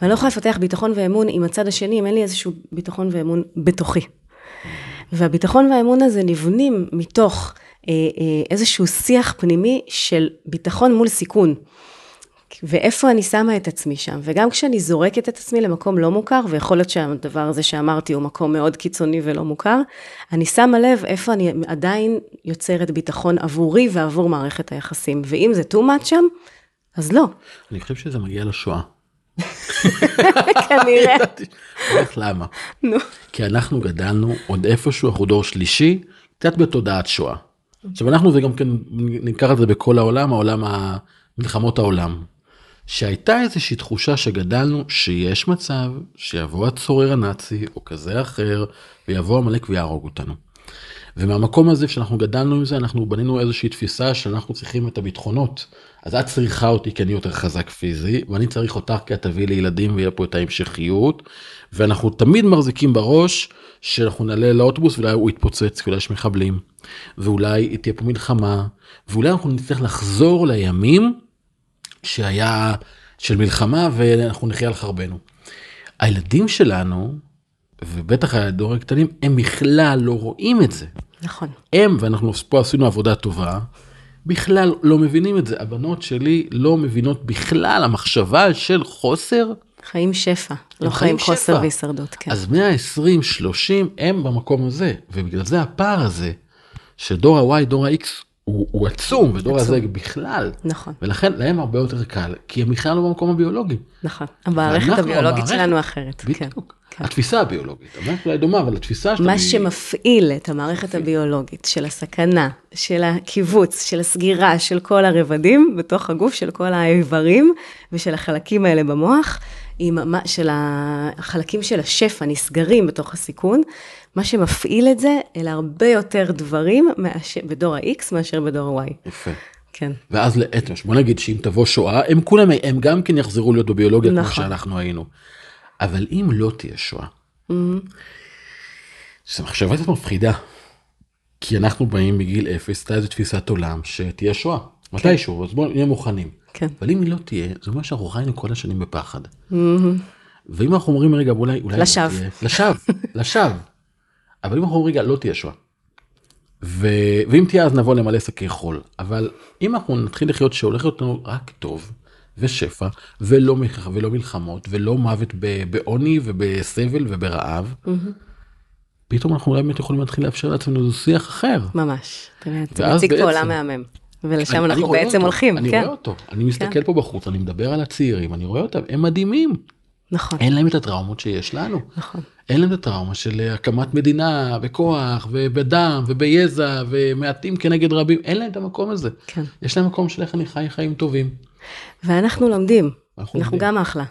ואני לא יכולה לפתח ביטחון ואמון עם הצד השני, אם אין לי איזשהו ביטחון ואמון בתוכי. והביטחון והאמון הזה נבנים מתוך אה, אה, איזשהו שיח פנימי של ביטחון מול סיכון. ואיפה אני שמה את עצמי שם. וגם כשאני זורקת את עצמי למקום לא מוכר, ויכול להיות שהדבר הזה שאמרתי הוא מקום מאוד קיצוני ולא מוכר, אני שמה לב איפה אני עדיין יוצרת ביטחון עבורי ועבור מערכת היחסים. ואם זה too much שם, אז לא.
אני חושב שזה מגיע לשואה. *laughs*
כנראה.
איך למה?
נו.
כי אנחנו גדלנו עוד איפשהו אנחנו דור שלישי קצת בתודעת שואה. עכשיו אנחנו זה גם כן ניקח את זה בכל העולם העולם מלחמות העולם. שהייתה איזושהי תחושה שגדלנו שיש מצב שיבוא הצורר הנאצי או כזה אחר ויבוא עמלק ויהרוג אותנו. ומהמקום הזה שאנחנו גדלנו עם זה אנחנו בנינו איזושהי תפיסה שאנחנו צריכים את הביטחונות. אז את צריכה אותי כי אני יותר חזק פיזי ואני צריך אותך כי את תביאי לי ילדים ויהיה פה את ההמשכיות. ואנחנו תמיד מחזיקים בראש שאנחנו נעלה לאוטובוס ואולי הוא יתפוצץ כי אולי יש מחבלים. ואולי תהיה פה מלחמה ואולי אנחנו נצטרך לחזור לימים שהיה של מלחמה ואנחנו נחיה על חרבנו. הילדים שלנו ובטח הדור הקטנים הם בכלל לא רואים את זה.
נכון.
הם ואנחנו פה עשינו עבודה טובה בכלל לא מבינים את זה הבנות שלי לא מבינות בכלל המחשבה של חוסר
חיים שפע, לא חיים חוסר. והישרדות, כן.
אז 120 30 הם במקום הזה ובגלל זה הפער הזה שדור ה-Y דור ה-X הוא, הוא עצום ודור. הזה בכלל
נכון,
ולכן להם הרבה יותר קל כי הם בכלל לא במקום הביולוגי.
נכון. המערכת הביולוגית
המערכת-
שלנו אחרת, כן.
בדיוק.
כן.
התפיסה הביולוגית, המערכת אולי דומה אבל התפיסה שלנו
מה שמפעיל את המערכת הביולוגית של הסכנה, של הקיבוץ, של הסגירה של כל הרבדים בתוך הגוף, של כל האיברים ושל החלקים האלה במוח, של החלקים של השפע נסגרים בתוך הסיכון, מה שמפעיל את זה, אלה הרבה יותר דברים מאשר, בדור ה-X מאשר בדור ה-Y.
יפה.
כן,
ואז לאתמש בוא נגיד שאם תבוא שואה הם כולם הם גם כן יחזרו להיות בביולוגיה כמו
נכון.
שאנחנו היינו. אבל אם לא תהיה שואה. זו מחשבה קצת מפחידה. כי אנחנו באים בגיל אפס, הייתה איזו תפיסת עולם שתהיה שואה. מתישהו, אז בואו נהיה מוכנים.
כן.
אבל אם היא לא תהיה, זה אומר שאנחנו חיינו כל השנים בפחד. ואם אנחנו אומרים רגע, אולי, אולי... לא
לשווא.
לשווא, *laughs* לשווא. אבל אם אנחנו אומרים רגע, לא תהיה שואה. ו... ואם תהיה אז נבוא למלא שקי חול. אבל אם אנחנו נתחיל לחיות שהולך להיות לנו רק טוב ושפע ולא, ולא מלחמות ולא מוות ב- בעוני ובסבל וברעב, פתאום אנחנו אולי באמת יכולים להתחיל לאפשר לעצמנו איזה שיח אחר.
ממש. אתה
ואז
מציג פה עולם מהמם. ולשם
אני- אני
אנחנו
רואה
בעצם
אותו,
הולכים,
אני
כן.
רואה אותו, אני מסתכל פה בחוץ, אני מדבר על הצעירים, אני רואה אותם, הם מדהימים.
נכון,
אין להם את הטראומות שיש לנו.
נכון.
אין להם את הטראומה של הקמת מדינה בכוח ובדם וביזע ומעטים כנגד רבים, אין להם את המקום הזה.
כן.
יש להם מקום של איך אני חי חיים טובים.
ואנחנו לומדים.
אנחנו
אנחנו
לומדים.
גם אחלה.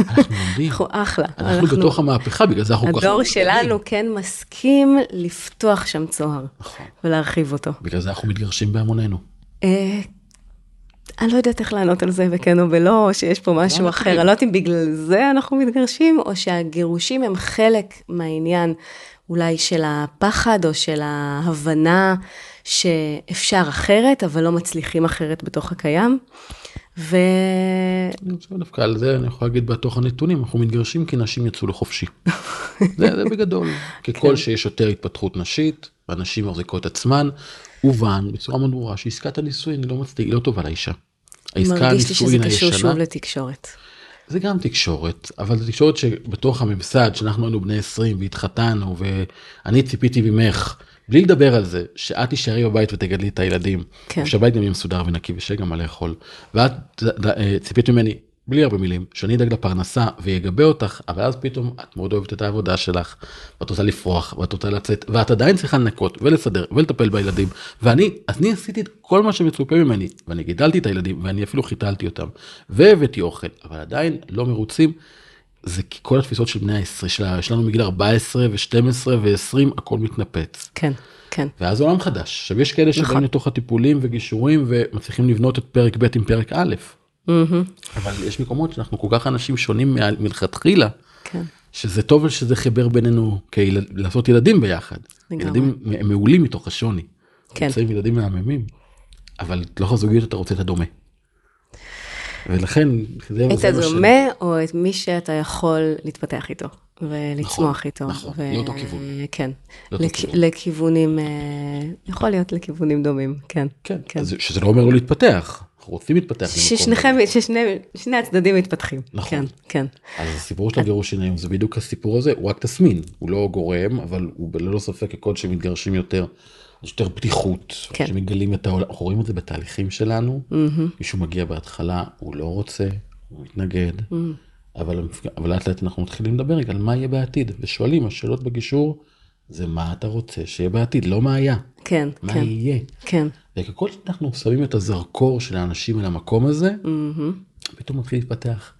אנחנו לומדים,
אנחנו אחלה.
אנחנו בתוך המהפכה, בגלל זה אנחנו כל כך...
הדור. שלנו כן מסכים לפתוח שם צוהר
נכון.
ולהרחיב אותו.
בגלל זה אנחנו מתגרשים בהמוננו.
אה, אני לא יודעת איך לענות על זה בכן או בלא, או שיש פה משהו אחר. אני לא יודעת אם בגלל זה אנחנו מתגרשים, או שהגירושים הם חלק מהעניין אולי של הפחד, או של ההבנה שאפשר אחרת, אבל לא מצליחים אחרת בתוך הקיים. ו...
דווקא על זה אני יכול להגיד בתוך הנתונים, אנחנו מתגרשים כי נשים יצאו לחופשי. *laughs* זה, זה בגדול. ככל
כן.
שיש יותר התפתחות נשית, הנשים מחזיקות עצמן, הובן בצורה מאוד ברורה שעסקת הנישואין לא מצדיק, היא לא טובה לאישה. העסקה
מרגיש לי שזה
הנישואין
קשור שוב
הישנה,
לתקשורת.
זה גם תקשורת, אבל זו תקשורת שבתוך הממסד, שאנחנו היינו בני 20 והתחתנו, ואני ציפיתי ממך, בלי לדבר על זה, שאת תישארי בבית ותגדלי את הילדים,
כן.
ושהבית גם יהיה מסודר ונקי ושיהיה גם מה לאכול, ואת אה, ציפית ממני, בלי הרבה מילים, שאני אדאג לפרנסה ויגבה אותך, אבל אז פתאום את מאוד אוהבת את העבודה שלך, ואת רוצה לפרוח, ואת רוצה לצאת, ואת עדיין צריכה לנקות ולסדר ולטפל בילדים, ואני, אז אני עשיתי את כל מה שמצופה ממני, ואני גידלתי את הילדים, ואני אפילו חיתלתי אותם, והבאתי אוכל, אבל עדיין לא מרוצים. זה כי כל התפיסות של בני העשרה, של- שלנו מגיל 14 ו-12 ו-20, הכל מתנפץ.
כן, כן.
ואז עולם חדש. עכשיו יש כאלה שבאים
נכון.
לתוך הטיפולים וגישורים ומצליחים לבנות את פרק ב' עם פרק א',
מהמם,
אבל יש מקומות שאנחנו כל כך אנשים שונים מלכתחילה,
כן.
שזה טוב שזה חיבר בינינו כילד, לעשות ילדים ביחד.
לגמרי.
ילדים מעולים מתוך השוני.
כן.
יוצאים ילדים מהממים, אבל לתוך הזוגיות אתה רוצה את הדומה. ולכן, זה,
את
זה מה ש-
הדומה, או את מי שאתה יכול להתפתח איתו, ולצמוח איתו.
נכון,
ו-
לאותו כיוון.
כן.
לאותו
לכ-
כיוון.
לכיוונים, אה, יכול להיות לכיוונים דומים, כן.
כן,
כן.
אז שזה לא אומר לא להתפתח, אנחנו רוצים להתפתח.
ששניכם, ששני שני הצדדים מתפתחים.
נכון.
כן, כן.
אז הסיפור של הגירושין היום זה בדיוק הסיפור הזה, הוא רק תסמין, הוא לא גורם, אבל הוא ללא ספק ככל שמתגרשים יותר, יש יותר פתיחות,
כן.
שמגלים את העולם, אנחנו רואים את זה בתהליכים שלנו, מישהו מגיע בהתחלה, הוא לא רוצה, הוא מתנגד, אבל, המפג- אבל לאט לאט אנחנו מתחילים לדבר על מה יהיה בעתיד, ושואלים, השאלות בגישור זה מה אתה רוצה שיהיה בעתיד, לא מה היה,
כן,
מה
כן,
יהיה.
כן.
וככל שאנחנו שמים את הזרקור של האנשים על המקום הזה, פתאום מתחיל להתפתח.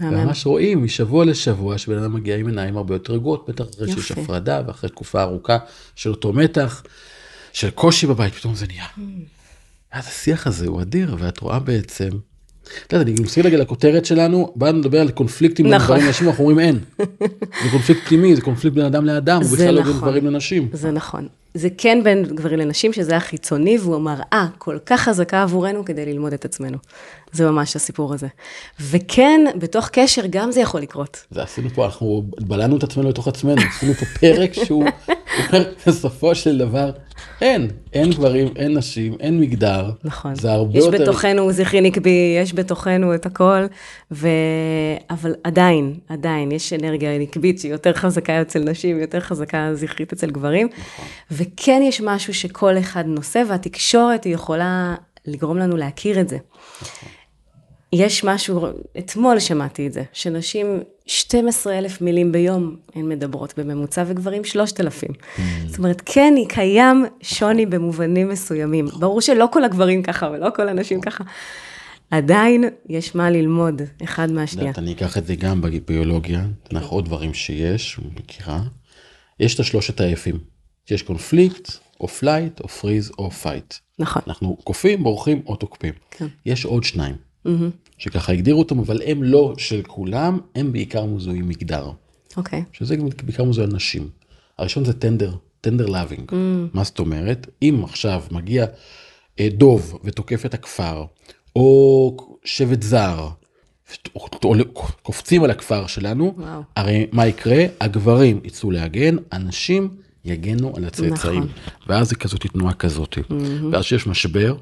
ממש רואים משבוע לשבוע שבן אדם מגיע עם עיניים הרבה יותר רגועות, בטח אחרי שיש. הפרדה ואחרי תקופה ארוכה של אותו מתח, של קושי בבית, פתאום זה נהיה. אז השיח הזה הוא אדיר, ואת רואה בעצם, את יודעת, אני מסתכל רגע לכותרת שלנו, באנו לדבר על קונפליקטים בין
נכון.
גברים לנשים, אנחנו אומרים אין. *laughs* זה קונפליקט פנימי, זה קונפליקט בין אדם לאדם, הוא בכלל לא בין
נכון.
גברים לנשים.
זה נכון. זה כן בין גברים לנשים, שזה החיצוני, והוא מראה כל כך חזקה עבורנו כדי ללמוד את עצמנו. זה ממש הסיפור הזה. וכן, בתוך קשר גם זה יכול לקרות.
זה עשינו פה, אנחנו בלענו את עצמנו לתוך עצמנו, עשינו פה פרק שהוא אומר בסופו של דבר, אין, אין גברים, אין נשים, אין מגדר.
נכון.
זה הרבה
יש
יותר...
בתוכנו זכרי נקבי, יש בתוכנו את הכל, ו... אבל עדיין, עדיין, יש אנרגיה נקבית שהיא יותר חזקה אצל נשים, יותר חזקה זכרית אצל גברים,
נכון.
וכן יש משהו שכל אחד נושא, והתקשורת היא יכולה לגרום לנו להכיר את זה.
נכון.
יש משהו, אתמול שמעתי את זה, שנשים 12 אלף מילים ביום הן מדברות בממוצע, וגברים 3,000.
Mm.
זאת אומרת, כן, היא קיים שוני במובנים מסוימים. ברור שלא כל הגברים ככה, ולא כל הנשים ככה. עדיין יש מה ללמוד אחד מהשנייה.
אני אקח את זה גם בביולוגיה, אנחנו עוד דברים שיש, מכירה. יש את השלושת ה F ים. יש קונפליקט, או flight, או freeze, או fight.
נכון.
אנחנו קופאים, בורחים או תוקפים.
כן.
יש עוד שניים, שככה הגדירו אותם, אבל הם לא של כולם, הם בעיקר מוזוהים מגדר.
אוקיי.
שזה גם בעיקר מוזוהי על נשים. הראשון זה טנדר, טנדר לאבינג. מה זאת אומרת? אם עכשיו מגיע אה, דוב ותוקף את הכפר, או שבט זר, קופצים על הכפר שלנו,
וואו.
הרי מה יקרה? הגברים יצאו להגן, הנשים יגנו על הצאצאים.
נכון.
ואז זה כזאת תנועה כזאת. ואז שיש משבר,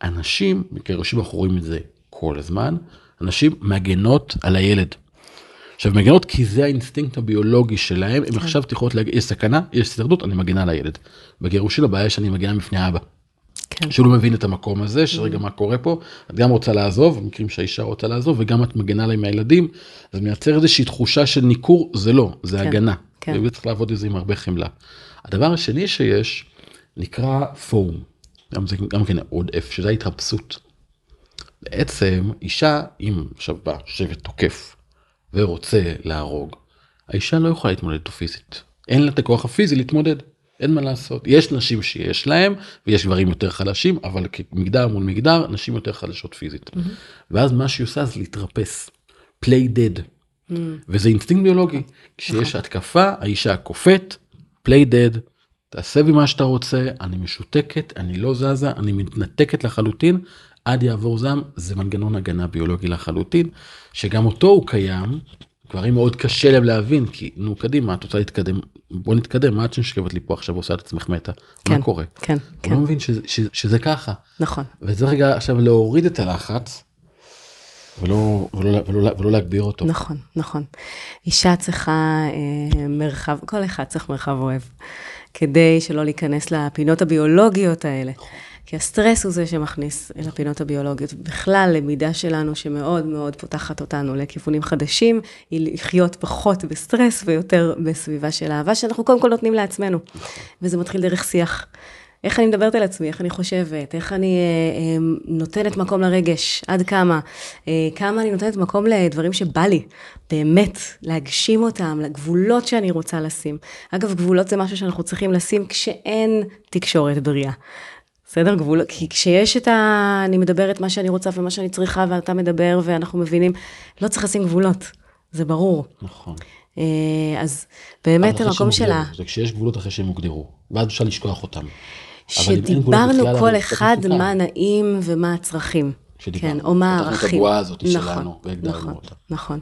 הנשים, כמגשרים אנחנו רואים את זה כל הזמן, הנשים מגנות על הילד. עכשיו מגנות כי זה האינסטינקט הביולוגי שלהם,
כן.
הם עכשיו יכולות להגיד, יש סכנה, יש הישרדות, אני מגנה על הילד. בגירושין הבעיה שאני מגנה מפני אבא.
כן.
שהוא לא מבין את המקום הזה, שרגע מה קורה פה, את גם רוצה לעזוב, במקרים שהאישה רוצה לעזוב, וגם את מגנה עליהם מהילדים, אז מייצר איזושהי תחושה של ניכור, זה לא, זה
כן,
הגנה.
כן.
וצריך לעבוד על זה עם הרבה חמלה. הדבר השני שיש, נקרא פורום, גם זה גם כן עוד F, שזה ההתרפסות. בעצם אישה, אם עכשיו בא שבט תוקף ורוצה להרוג, האישה לא יכולה להתמודד איתו פיזית. אין לה את הכוח הפיזי להתמודד. אין מה לעשות. יש נשים שיש להם, ויש גברים יותר חלשים, אבל כמגדר מול מגדר, נשים יותר חלשות פיזית. Mm-hmm. ואז מה שהיא עושה זה להתרפס. play dead. Mm-hmm. וזה אינסטינקט ביולוגי. כשיש. התקפה, האישה קופאת, play dead, תעשה בי מה שאתה רוצה, אני משותקת, אני לא זזה, אני מתנתקת לחלוטין, עד יעבור זעם, זה מנגנון הגנה ביולוגי לחלוטין, שגם אותו הוא קיים, גברים מאוד קשה להם להבין, כי נו קדימה, את רוצה להתקדם, בוא נתקדם, מה את נשכבת לי פה עכשיו ועושה את עצמך מתה? כן, מה קורה?
כן,
כן. הוא לא מבין שזה, שזה, שזה ככה.
נכון.
וזה רגע עכשיו להוריד את הלחץ, ולא, ולא, ולא, ולא להגביר אותו.
נכון, נכון. אישה צריכה אה, מרחב, כל אחד צריך מרחב אוהב, כדי שלא להיכנס לפינות הביולוגיות האלה. נכון. כי הסטרס הוא זה שמכניס אל הפינות הביולוגיות. בכלל, למידה שלנו שמאוד מאוד פותחת אותנו לכיוונים חדשים, היא לחיות פחות בסטרס ויותר בסביבה של אהבה, שאנחנו קודם כל נותנים לעצמנו. וזה מתחיל דרך שיח. איך אני מדברת על עצמי, איך אני חושבת, איך אני אה, אה, נותנת מקום לרגש, עד כמה, אה, כמה אני נותנת מקום לדברים שבא לי, באמת, להגשים אותם, לגבולות שאני רוצה לשים. אגב, גבולות זה משהו שאנחנו צריכים לשים כשאין תקשורת בריאה. בסדר? גבול, כי כשיש את ה... אני מדברת מה שאני רוצה ומה שאני צריכה, ואתה מדבר, ואנחנו מבינים, לא צריך לשים גבולות, זה ברור.
נכון.
אה, אז באמת המקום שלה...
זה כשיש גבולות אחרי שהם הוגדרו, ואז אפשר לשכוח אותם.
שדיברנו כל אחד מה נעים ומה הצרכים. כן, או מה הערכים.
פתחנו את הבועה הזאת נכון, שלנו, והגדרנו
נכון,
אותה.
נכון.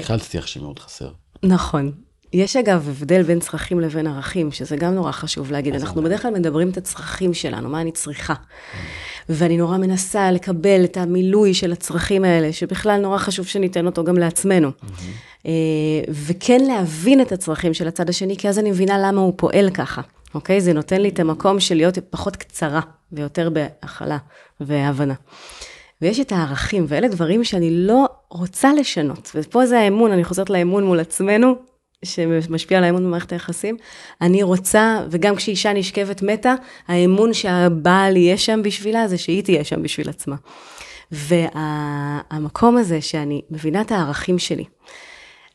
בכלל שיח שמאוד חסר.
נכון. יש אגב הבדל בין צרכים לבין ערכים, שזה גם נורא חשוב להגיד. אנחנו בדרך כלל מדברים את הצרכים שלנו, מה אני צריכה. ואני נורא מנסה לקבל את המילוי של הצרכים האלה, שבכלל נורא חשוב שניתן אותו גם לעצמנו. אה, וכן להבין את הצרכים של הצד השני, כי אז אני מבינה למה הוא פועל ככה, אוקיי? זה נותן לי את המקום של להיות פחות קצרה ויותר בהכלה והבנה. ויש את הערכים, ואלה דברים שאני לא רוצה לשנות. ופה זה האמון, אני חוזרת לאמון מול עצמנו, שמשפיע על האמון במערכת היחסים. אני רוצה, וגם כשאישה נשכבת מתה, האמון שהבעל יהיה שם בשבילה, זה שהיא תהיה שם בשביל עצמה. והמקום וה, הזה שאני מבינה את הערכים שלי.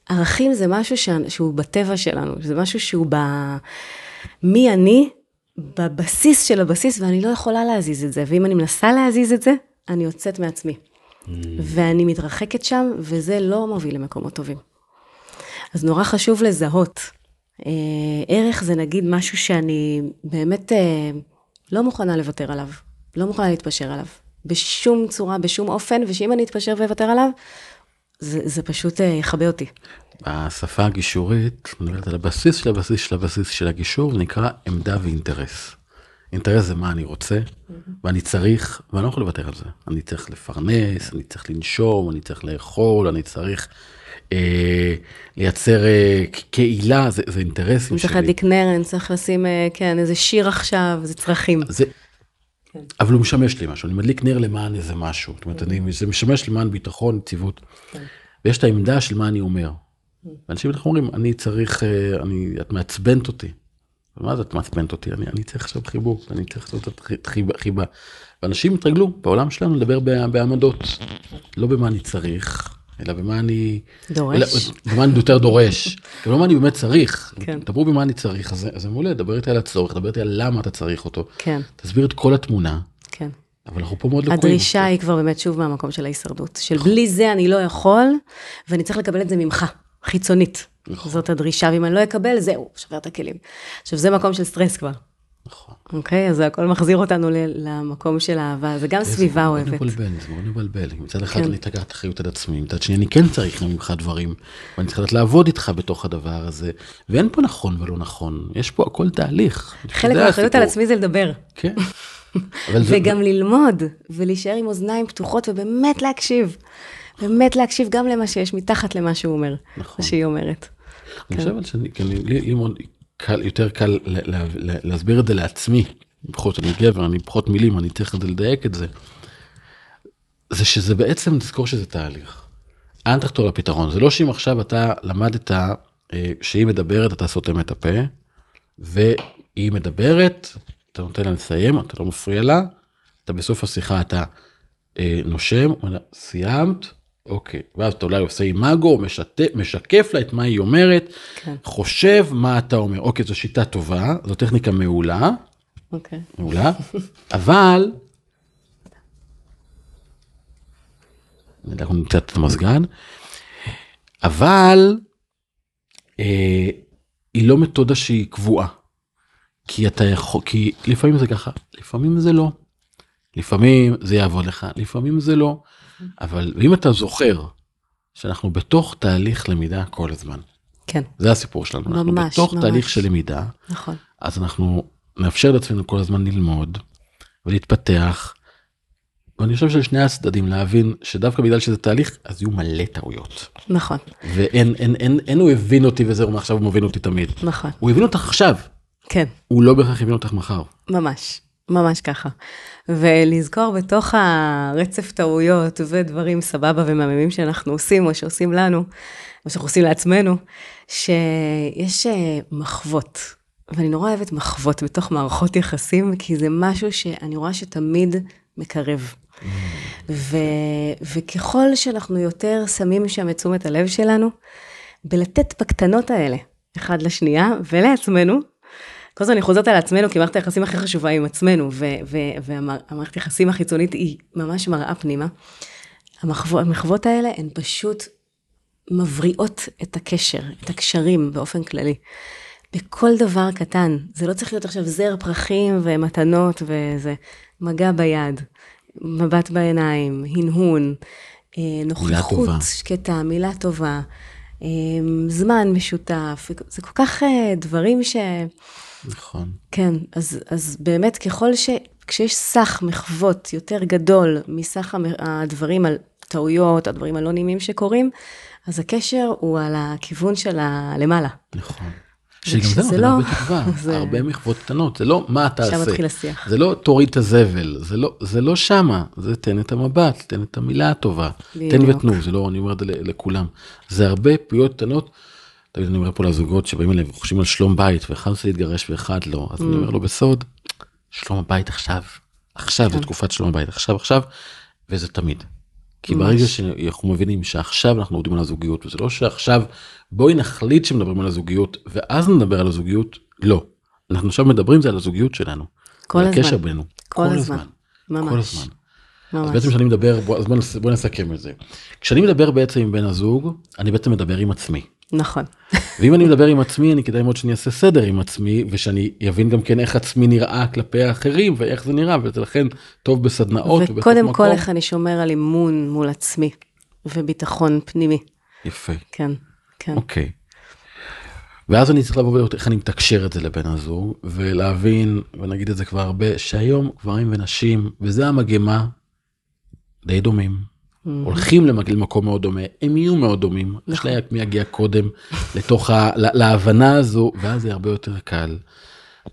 ערכים זה משהו ש... שהוא בטבע שלנו, זה משהו שהוא ב... מי אני, בבסיס של הבסיס, ואני לא יכולה להזיז את זה. ואם אני מנסה להזיז את זה, אני יוצאת מעצמי. ואני מתרחקת שם, וזה לא מוביל למקומות טובים. אז נורא חשוב לזהות. אה, ערך זה נגיד משהו שאני באמת אה, לא מוכנה לוותר עליו, לא מוכנה להתפשר עליו, בשום צורה, בשום אופן, ושאם אני אתפשר ואוותר עליו, זה, זה פשוט אה, יכבה אותי.
בשפה הגישורית, מדברת על הבסיס של הבסיס של הבסיס של הגישור, נקרא עמדה ואינטרס. אינטרס זה מה אני רוצה, ואני צריך, ואני לא יכול לוותר על זה. אני צריך לפרנס, אני צריך לנשום, אני צריך לאכול, אני צריך אה, לייצר אה, קהילה, זה, זה אינטרסים שלי.
צריך להדליק נר, אני צריך לשים, אה, כן, איזה שיר עכשיו, זה צרכים. זה,
כן. אבל הוא משמש לי משהו, אני מדליק נר למען איזה משהו. זאת אומרת, אני, זה משמש למען ביטחון, יציבות. כן. ויש את העמדה של מה אני אומר. ואנשים בטח אומרים, אני צריך, אני, את מעצבנת אותי. מה זה את מעצבנת אותי? אני, אני צריך עכשיו חיבוק, אני צריך לעשות את חיבה. ואנשים התרגלו בעולם שלנו לדבר בעמדות, לא במה אני צריך, אלא במה אני...
דורש. אלא,
במה אני יותר דורש. לא מה אני באמת צריך. כן. דברו במה אני צריך, אז זה מעולה, דבר איתי על הצורך, דבר איתי על למה אתה צריך אותו.
כן.
תסביר את כל התמונה.
כן.
אבל אנחנו פה מאוד לקויים.
הדרישה היא כבר באמת שוב מהמקום של ההישרדות. של בלי זה אני לא יכול, ואני צריך לקבל את זה ממך, חיצונית. נכון. זאת הדרישה, ואם אני לא אקבל, זהו, שובר את הכלים. עכשיו, זה מקום של סטרס כבר.
נכון.
אוקיי, אז הכל מחזיר אותנו למקום של אהבה, זה גם סביבה אוהבת. זה
מאוד מבלבל, זה מאוד מבלבל. מצד אחד כן. אני אקח אחריות על עצמי, מצד שני אני כן צריך ממך דברים, ואני צריך לדעת לעבוד איתך בתוך הדבר הזה, ואין פה נכון ולא נכון, יש פה הכל תהליך.
חלק מהאחריות על עצמי זה לדבר.
כן. *laughs*
וגם ללמוד, ולהישאר עם אוזניים פתוחות ובאמת להקשיב. באמת להקשיב גם למה שיש מתחת למה שהוא אומר, נכון. מה שהיא אומרת.
אני חושב שאני, לי מאוד קל, יותר קל להסביר את זה לעצמי, בכל זאת אני גבר, אני פחות מילים, אני צריך לדייק את זה. זה שזה בעצם, תזכור שזה תהליך. אל תחתור לפתרון. זה לא שאם עכשיו אתה למדת אה, שהיא מדברת, אתה סותם את הפה, והיא מדברת, אתה נותן לה לסיים, אתה לא מפריע לה, אתה בסוף השיחה אתה אה, נושם, סיימת, אוקיי, ואז אתה אולי עושה אימאגו, משקף לה את מה היא אומרת,
כן,
חושב מה אתה אומר. אוקיי, זו שיטה טובה, זו טכניקה מעולה,
אוקיי.
מעולה, אבל... אנחנו נמצא את המזגן, אבל אה, היא לא מתודה שהיא קבועה. כי אתה יכול, כי לפעמים זה ככה, לפעמים זה לא. לפעמים זה יעבוד לך, לפעמים זה לא. אבל אם אתה זוכר שאנחנו בתוך תהליך למידה כל הזמן,
כן,
זה הסיפור שלנו, אנחנו
ממש,
בתוך
ממש.
תהליך של למידה,
נכון.
אז אנחנו נאפשר לעצמנו כל הזמן ללמוד ולהתפתח. ואני חושב שלשני הצדדים להבין שדווקא בגלל שזה תהליך אז יהיו מלא טעויות.
נכון,
ואין אין אין אין הוא הבין אותי וזהו מעכשיו הוא מבין אותי תמיד.
נכון.
הוא הבין אותך עכשיו,
כן,
הוא לא בהכרח הבין אותך מחר.
ממש, ממש ככה. ולזכור בתוך הרצף טעויות ודברים סבבה ומהממים שאנחנו עושים, או שעושים לנו, או שאנחנו עושים לעצמנו, שיש אה, מחוות. ואני נורא אוהבת מחוות בתוך מערכות יחסים, כי זה משהו שאני רואה שתמיד מקרב. ו, וככל שאנחנו יותר שמים שם את תשומת הלב שלנו, בלתת בקטנות האלה, אחד לשנייה ולעצמנו, כל הזמן אני חוזרת על עצמנו, כי מערכת היחסים הכי חשובה היא עם עצמנו, והמערכת היחסים החיצונית היא ממש מראה פנימה. המחוו- המחוות האלה הן פשוט מבריאות את הקשר, את הקשרים באופן כללי. בכל דבר קטן, זה לא צריך להיות עכשיו זר פרחים ומתנות וזה, מגע ביד, מבט בעיניים, הנהון, אה, נוכחות. שקטה, מילה טובה, אה, זמן משותף, זה כל כך אה, דברים ש...
נכון.
כן, אז, אז באמת ככל ש... כשיש סך מחוות יותר גדול מסך הדברים על טעויות, הדברים הלא נעימים שקורים, אז הקשר הוא על הכיוון של הלמעלה.
נכון. שגם זה נותן
לא,
הרבה תקווה, *laughs*
זה-
הרבה מחוות קטנות, זה לא מה
שם
תעשה,
מתחיל השיח.
זה לא תוריד את הזבל, זה לא, זה לא שמה, זה תן את המבט, תן את המילה הטובה, תן
בדיוק.
ותנו, זה לא, אני אומר את זה לכולם, זה הרבה פעויות קטנות, תמיד אני אומר פה לזוגות שבאים אליהם וחושבים על שלום בית, ואחד רוצה להתגרש ואחד לא, אז אני אומר לו בסוד, שלום הבית עכשיו, עכשיו זה
כן.
תקופת שלום הבית, עכשיו עכשיו, וזה תמיד. כי ברגע שאנחנו מבינים שעכשיו אנחנו עובדים על הזוגיות וזה לא שעכשיו בואי נחליט שמדברים על הזוגיות ואז נדבר על הזוגיות לא אנחנו עכשיו מדברים זה על הזוגיות שלנו.
כל הזמן.
הקשר בינינו.
כל הזמן. ממש.
כל הזמן. אז
ממש.
בעצם כשאני מדבר בוא, אז בוא, בוא נסכם את זה. כשאני מדבר בעצם עם בן הזוג אני בעצם מדבר עם עצמי.
נכון.
ואם אני מדבר עם עצמי אני כדאי מאוד שאני אעשה סדר עם עצמי ושאני אבין גם כן איך עצמי נראה כלפי האחרים ואיך זה נראה ולכן טוב בסדנאות.
וקודם כל. איך אני שומר על אימון מול עצמי וביטחון פנימי.
יפה.
כן, כן.
אוקיי. ואז אני צריך לבוא ולראות איך אני מתקשר את זה לבן הזוג ולהבין ונגיד את זה כבר הרבה שהיום גברים ונשים וזה המגמה די דומים. הולכים למג- למקום מאוד דומה הם יהיו מאוד דומים. יש להם מי יגיע קודם לתוך ה... לה- להבנה הזו ואז זה הרבה יותר קל.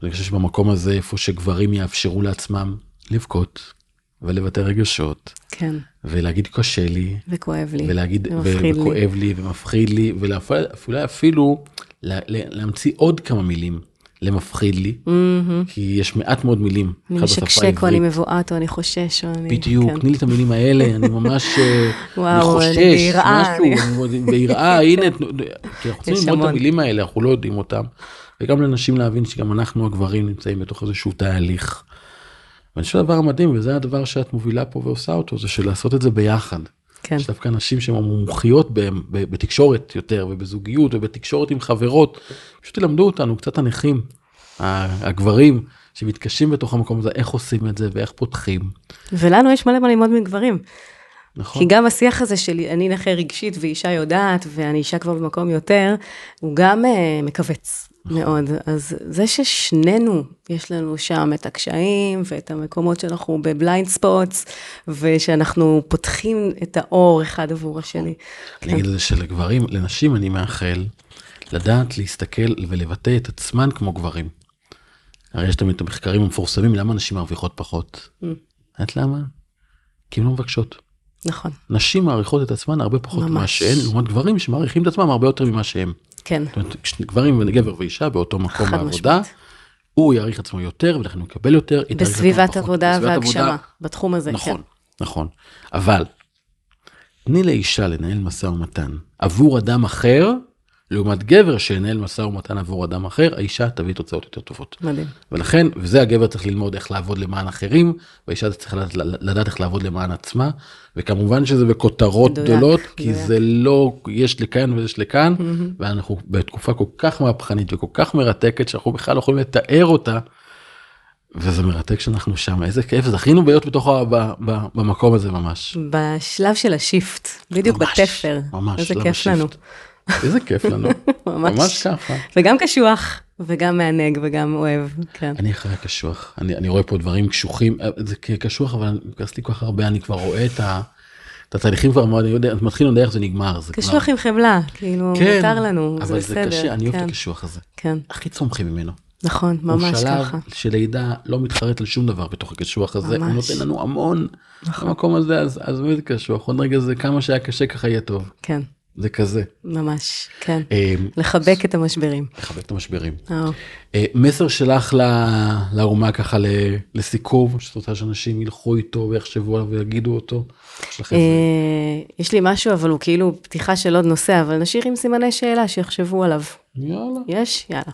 אני חושב שבמקום הזה איפה שגברים יאפשרו לעצמם לבכות ולבטא רגשות
כן,
ולהגיד קשה לי
וכואב לי.
ולהגיד
ומפחיד לי.
וכואב לי ומפחיד לי ואולי אפילו לה- להמציא עוד כמה מילים למפחיד לי
מהמם.
כי יש מעט מאוד מילים.
אני משקשק או אני. מבועת או אני חושש או אני...
בדיוק
כן.
תני לי את המילים האלה אני ממש אה, *laughs*
וואו,
אני
ביראה,
משהו ביראה *laughs* הנה כי אנחנו צריכים ללמוד את. המילים האלה אנחנו לא יודעים אותם. וגם לנשים להבין שגם אנחנו הגברים נמצאים בתוך איזשהו תהליך. ואני חושב שהדבר המדהים וזה הדבר שאת מובילה פה ועושה אותו זה של לעשות את זה ביחד.
כן,
יש דווקא נשים שהן מומחיות בתקשורת יותר ובזוגיות ובתקשורת עם חברות. פשוט ילמדו אותנו קצת הנכים, הגברים שמתקשים בתוך המקום הזה, איך עושים את זה ואיך פותחים.
ולנו יש מלא מה ללמוד מגברים.
נכון?
כי גם השיח הזה של אני נכה רגשית ואישה יודעת ואני אישה כבר במקום יותר, הוא גם uh, מכווץ. מאוד. אז זה ששנינו יש לנו שם את הקשיים ואת המקומות שאנחנו ב blind spots, ושאנחנו פותחים את האור אחד עבור השני.
אני אגיד את זה שלגברים, לנשים אני מאחל לדעת להסתכל ולבטא את עצמן כמו גברים. הרי יש תמיד את המחקרים המפורסמים למה נשים מרוויחות פחות.
Mm.
יודעת למה? כי הן לא מבקשות.
נכון,
נשים מעריכות את עצמן הרבה פחות ממה. שהן, לעומת גברים שמעריכים את עצמם הרבה יותר ממה שהם.
כן,
זאת אומרת, כשגברים וגבר ואישה באותו מקום בעבודה,
משמעית.
הוא יעריך עצמו יותר ולכן הוא יקבל יותר.
בסביבת. עבודה והגשמה,
עבודה,
בתחום הזה,
נכון,
כן.
נכון. אבל, תתני לאישה לנהל משא ומתן עבור אדם אחר, לעומת גבר שינהל משא ומתן עבור אדם אחר, האישה תביא תוצאות יותר טובות.
מדהים.
ולכן, וזה הגבר צריך ללמוד איך לעבוד למען אחרים, והאישה צריכה לדעת, לדעת איך לעבוד למען עצמה, וכמובן שזה בכותרות
מדויק,
גדולות, כי. זה לא יש לכאן ויש לכאן, ואנחנו בתקופה כל כך מהפכנית וכל כך מרתקת, שאנחנו בכלל לא יכולים לתאר אותה, וזה מרתק שאנחנו שם, איזה כיף, זכינו להיות בתוך, ה, ב, ב, במקום הזה ממש.
בשלב של השיפט, בדיוק
ממש,
בתפר.
ממש,
איזה כיף לנו.
איזה כיף לנו, *laughs*
ממש.
ממש ככה.
וגם קשוח, וגם מענג, וגם אוהב, כן.
אני אחרי הקשוח, אני, אני רואה פה דברים קשוחים, אה, זה קשוח אבל נכנסתי כל כך הרבה, אני כבר רואה את, ה, את התהליכים כבר, מאוד, אני יודע, אני מתחיל לדעת איך זה נגמר, זה
קשוח עם חמלה, כאילו,
כן,
מותר לנו, זה
אבל זה
בסדר.
קשה, אני אוהב את
כן,
הקשוח הזה,
כן,
הכי צומחים ממנו.
נכון, ממש
הוא שלב
ככה.
שלידה לא מתחרט על שום דבר בתוך הקשוח הזה, הוא
ממש.
נותן לנו המון
נכון.
במקום הזה, אז, אז באמת קשוח, עוד רגע זה כמה שהיה קשה ככה יהיה טוב,
כן,
זה כזה.
ממש, כן.
אה,
לחבק את המשברים.
לחבק את המשברים.
אה,
אה, מסר שלך ל- לאומה ככה לסיכום, שאת רוצה שאנשים ילכו איתו ויחשבו עליו ויגידו אותו. יש
אה, יש לי משהו, אבל הוא כאילו פתיחה של עוד נושא, אבל נשאיר עם סימני שאלה שיחשבו עליו.
יאללה.
יש? יאללה.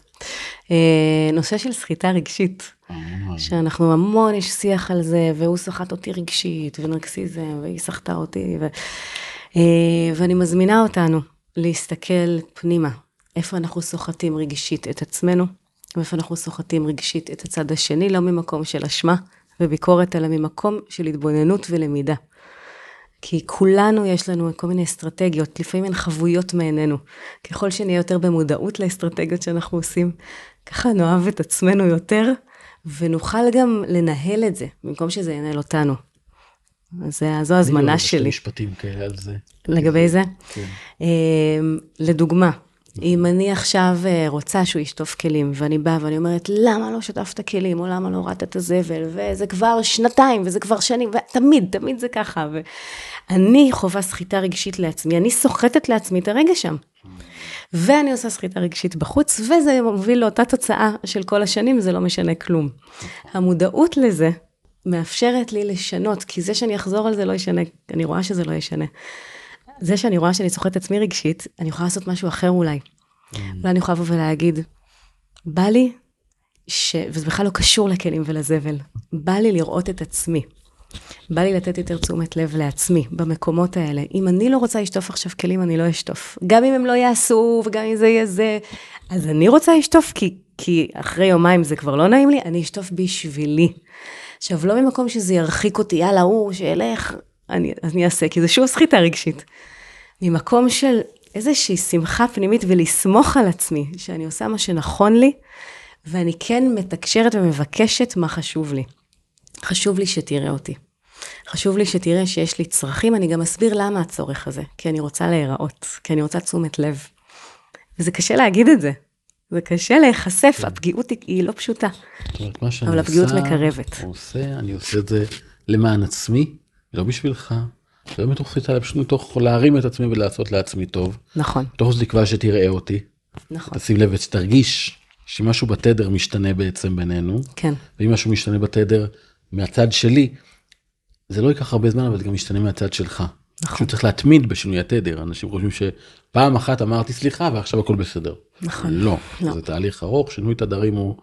נושא של סחיטה רגשית. שאנחנו המון, יש שיח על זה, והוא סחט אותי רגשית, ונרקסיזם, והיא סחטה אותי, ו... אה, ואני מזמינה אותנו להסתכל פנימה, איפה אנחנו סוחטים רגשית את עצמנו, ואיפה אנחנו סוחטים רגשית את הצד השני, לא ממקום של אשמה וביקורת, אלא ממקום של התבוננות ולמידה. כי כולנו יש לנו כל מיני אסטרטגיות, לפעמים הן חבויות מעינינו. ככל שנהיה יותר במודעות לאסטרטגיות שאנחנו עושים, ככה נאהב את עצמנו יותר, ונוכל גם לנהל את זה, במקום שזה ינהל אותנו. זה- זו
אני אוהב שני
שלי.
משפטים כאלה על זה.
לגבי זה?
כן.
אמ, לדוגמה, אם אני עכשיו אה, רוצה שהוא ישטוף כלים, ואני באה ואני אומרת, למה לא שטפת כלים, או למה לא הורדת את הזבל, וזה כבר שנתיים, וזה כבר שנים, ותמיד, תמיד זה ככה. ואני חווה סחיטה רגשית לעצמי, אני סוחטת לעצמי את הרגע שם. ואני עושה סחיטה רגשית בחוץ, וזה מוביל לאותה תוצאה של כל השנים, זה לא משנה כלום. המודעות לזה מאפשרת לי לשנות, כי זה שאני אחזור על זה לא ישנה, אני רואה שזה לא ישנה. זה שאני רואה שאני סוחטת עצמי רגשית, אני יכולה לעשות משהו אחר אולי. אולי אני יכולה לבוא ולהגיד, בא לי, ש... וזה בכלל לא קשור לכלים ולזבל, בא לי לראות את עצמי. בא לי לתת יותר תשומת לב לעצמי במקומות האלה. אם אני לא רוצה לשטוף עכשיו כלים, אני לא אשטוף. גם אם הם לא יעשו, וגם אם זה יהיה זה, אז אני רוצה לשטוף, כי, כי אחרי יומיים זה כבר לא נעים לי, אני אשטוף בשבילי. עכשיו, לא ממקום שזה ירחיק אותי, יאללה, הוא, שילך, אני, אני אעשה, כי זה שוב סחיטה רגשית. ממקום של איזושהי שמחה פנימית ולסמוך על עצמי, שאני עושה מה שנכון לי, ואני כן מתקשרת ומבקשת מה חשוב לי. חשוב לי שתראה אותי. חשוב לי שתראה שיש לי צרכים, אני גם אסביר למה הצורך הזה, כי אני רוצה להיראות, כי אני רוצה תשומת לב. וזה קשה להגיד את זה. זה קשה להיחשף, הפגיעות היא- היא לא פשוטה.
זאת אומרת, מה שאני
אבל הפגיעות
עושה,
מקרבת.
עושה, אני עושה את זה למען עצמי, לא בשבילך. לא מתוך סחיטה, אלא פשוט מתוך להרים את עצמי ולעשות לעצמי טוב.
נכון,
מתוך תקווה שתראה אותי.
נכון,
תשים לב ושתרגיש שמשהו בתדר משתנה בעצם בינינו.
כן,
ואם משהו משתנה בתדר מהצד שלי, זה לא ייקח הרבה זמן, אבל זה גם משתנה מהצד שלך.
נכון.
פשוט צריך להתמיד בשינוי התדר. אנשים חושבים שפעם אחת אמרתי סליחה ועכשיו הכל בסדר.
נכון.
לא,
לא.
זה תהליך ארוך, שינוי תדרים הוא,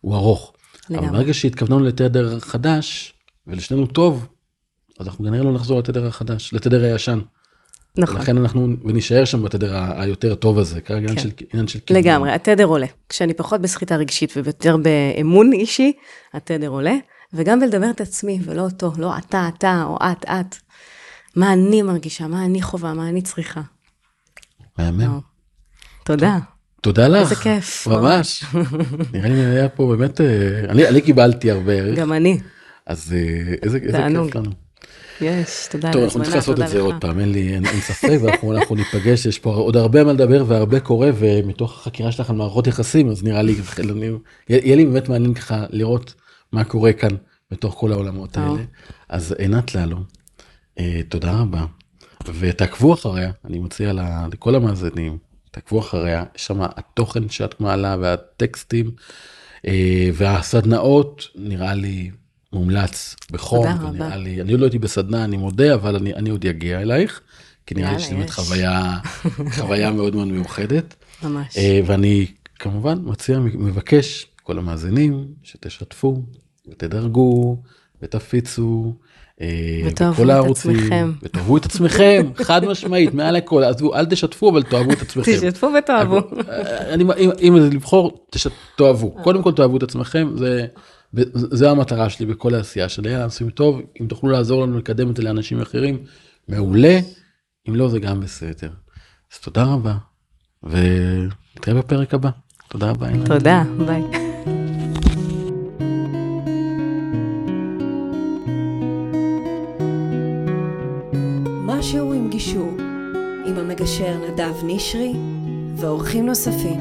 הוא ארוך.
לגמרי.
אבל ברגע שהתכווננו לתדר חדש, ולשנינו טוב, אז אנחנו כנראה לא נחזור לתדר החדש, לתדר הישן.
נכון.
לכן אנחנו, ונישאר שם בתדר היותר טוב הזה, כרגע
כן.
של, עניין של.
לגמרי, התדר עולה. כשאני פחות בסחיטה רגשית ויותר באמון אישי, התדר עולה, וגם בלדבר את עצמי ולא אותו, לא אתה, אתה או את, את. מה אני מרגישה, מה אני חווה, מה אני צריכה.
מהמם.
תודה.
תודה לך.
איזה כיף.
ממש. *laughs* נראה לי היה פה באמת, אה, אני, אני קיבלתי הרבה ערך,
גם אני.
אז אה, איזה. כיף לנו.
יש, תודה על
טוב, אנחנו נצטרך לעשות
תודה
את זה
לך.
עוד פעם, אין לי, אין, ספק, ואנחנו אנחנו ניפגש, יש פה עוד הרבה מה לדבר והרבה קורה, ומתוך החקירה שלך על מערכות יחסים, אז נראה לי, *laughs* יהיה לי באמת מעניין ככה לראות מה קורה כאן בתוך כל העולמות האלה. אז עינת ללו, תודה רבה, ותעקבו אחריה, אני מציע לכל המאזינים, תעקבו אחריה, יש שם התוכן שאת מעלה והטקסטים, אה, והסדנאות, נראה לי מומלץ בחום,
תודה רבה.
ונראה לי, אני עוד לא הייתי בסדנה, אני מודה, אבל אני, אני עוד אגיע אלייך, כי נראה לי שזו באמת. חוויה, *laughs* חוויה מאוד מאוד מיוחדת.
ממש.
אה, ואני כמובן מציע, מבקש, כל המאזינים, שתשתפו ותדרגו ותפיצו. אה,
ותאהבו את עצמכם.
ותאהבו את עצמכם, *laughs* חד משמעית, מעל הכל, עזבו, אל תשתפו, אבל תאהבו את עצמכם.
תשתפו ותאהבו.
אה, אני, אם, אם זה לבחור, תאהבו. קודם כל תאהבו את עצמכם, זה, זה המטרה שלי בכל העשייה שלי. יאללה, עושים טוב, אם תוכלו לעזור לנו לקדם את זה לאנשים אחרים, מעולה. אם לא, זה גם בסדר. אז תודה רבה, ונתראה בפרק הבא. תודה רבה.
תודה, ביי.
אשר נדב נשרי ואורחים נוספים.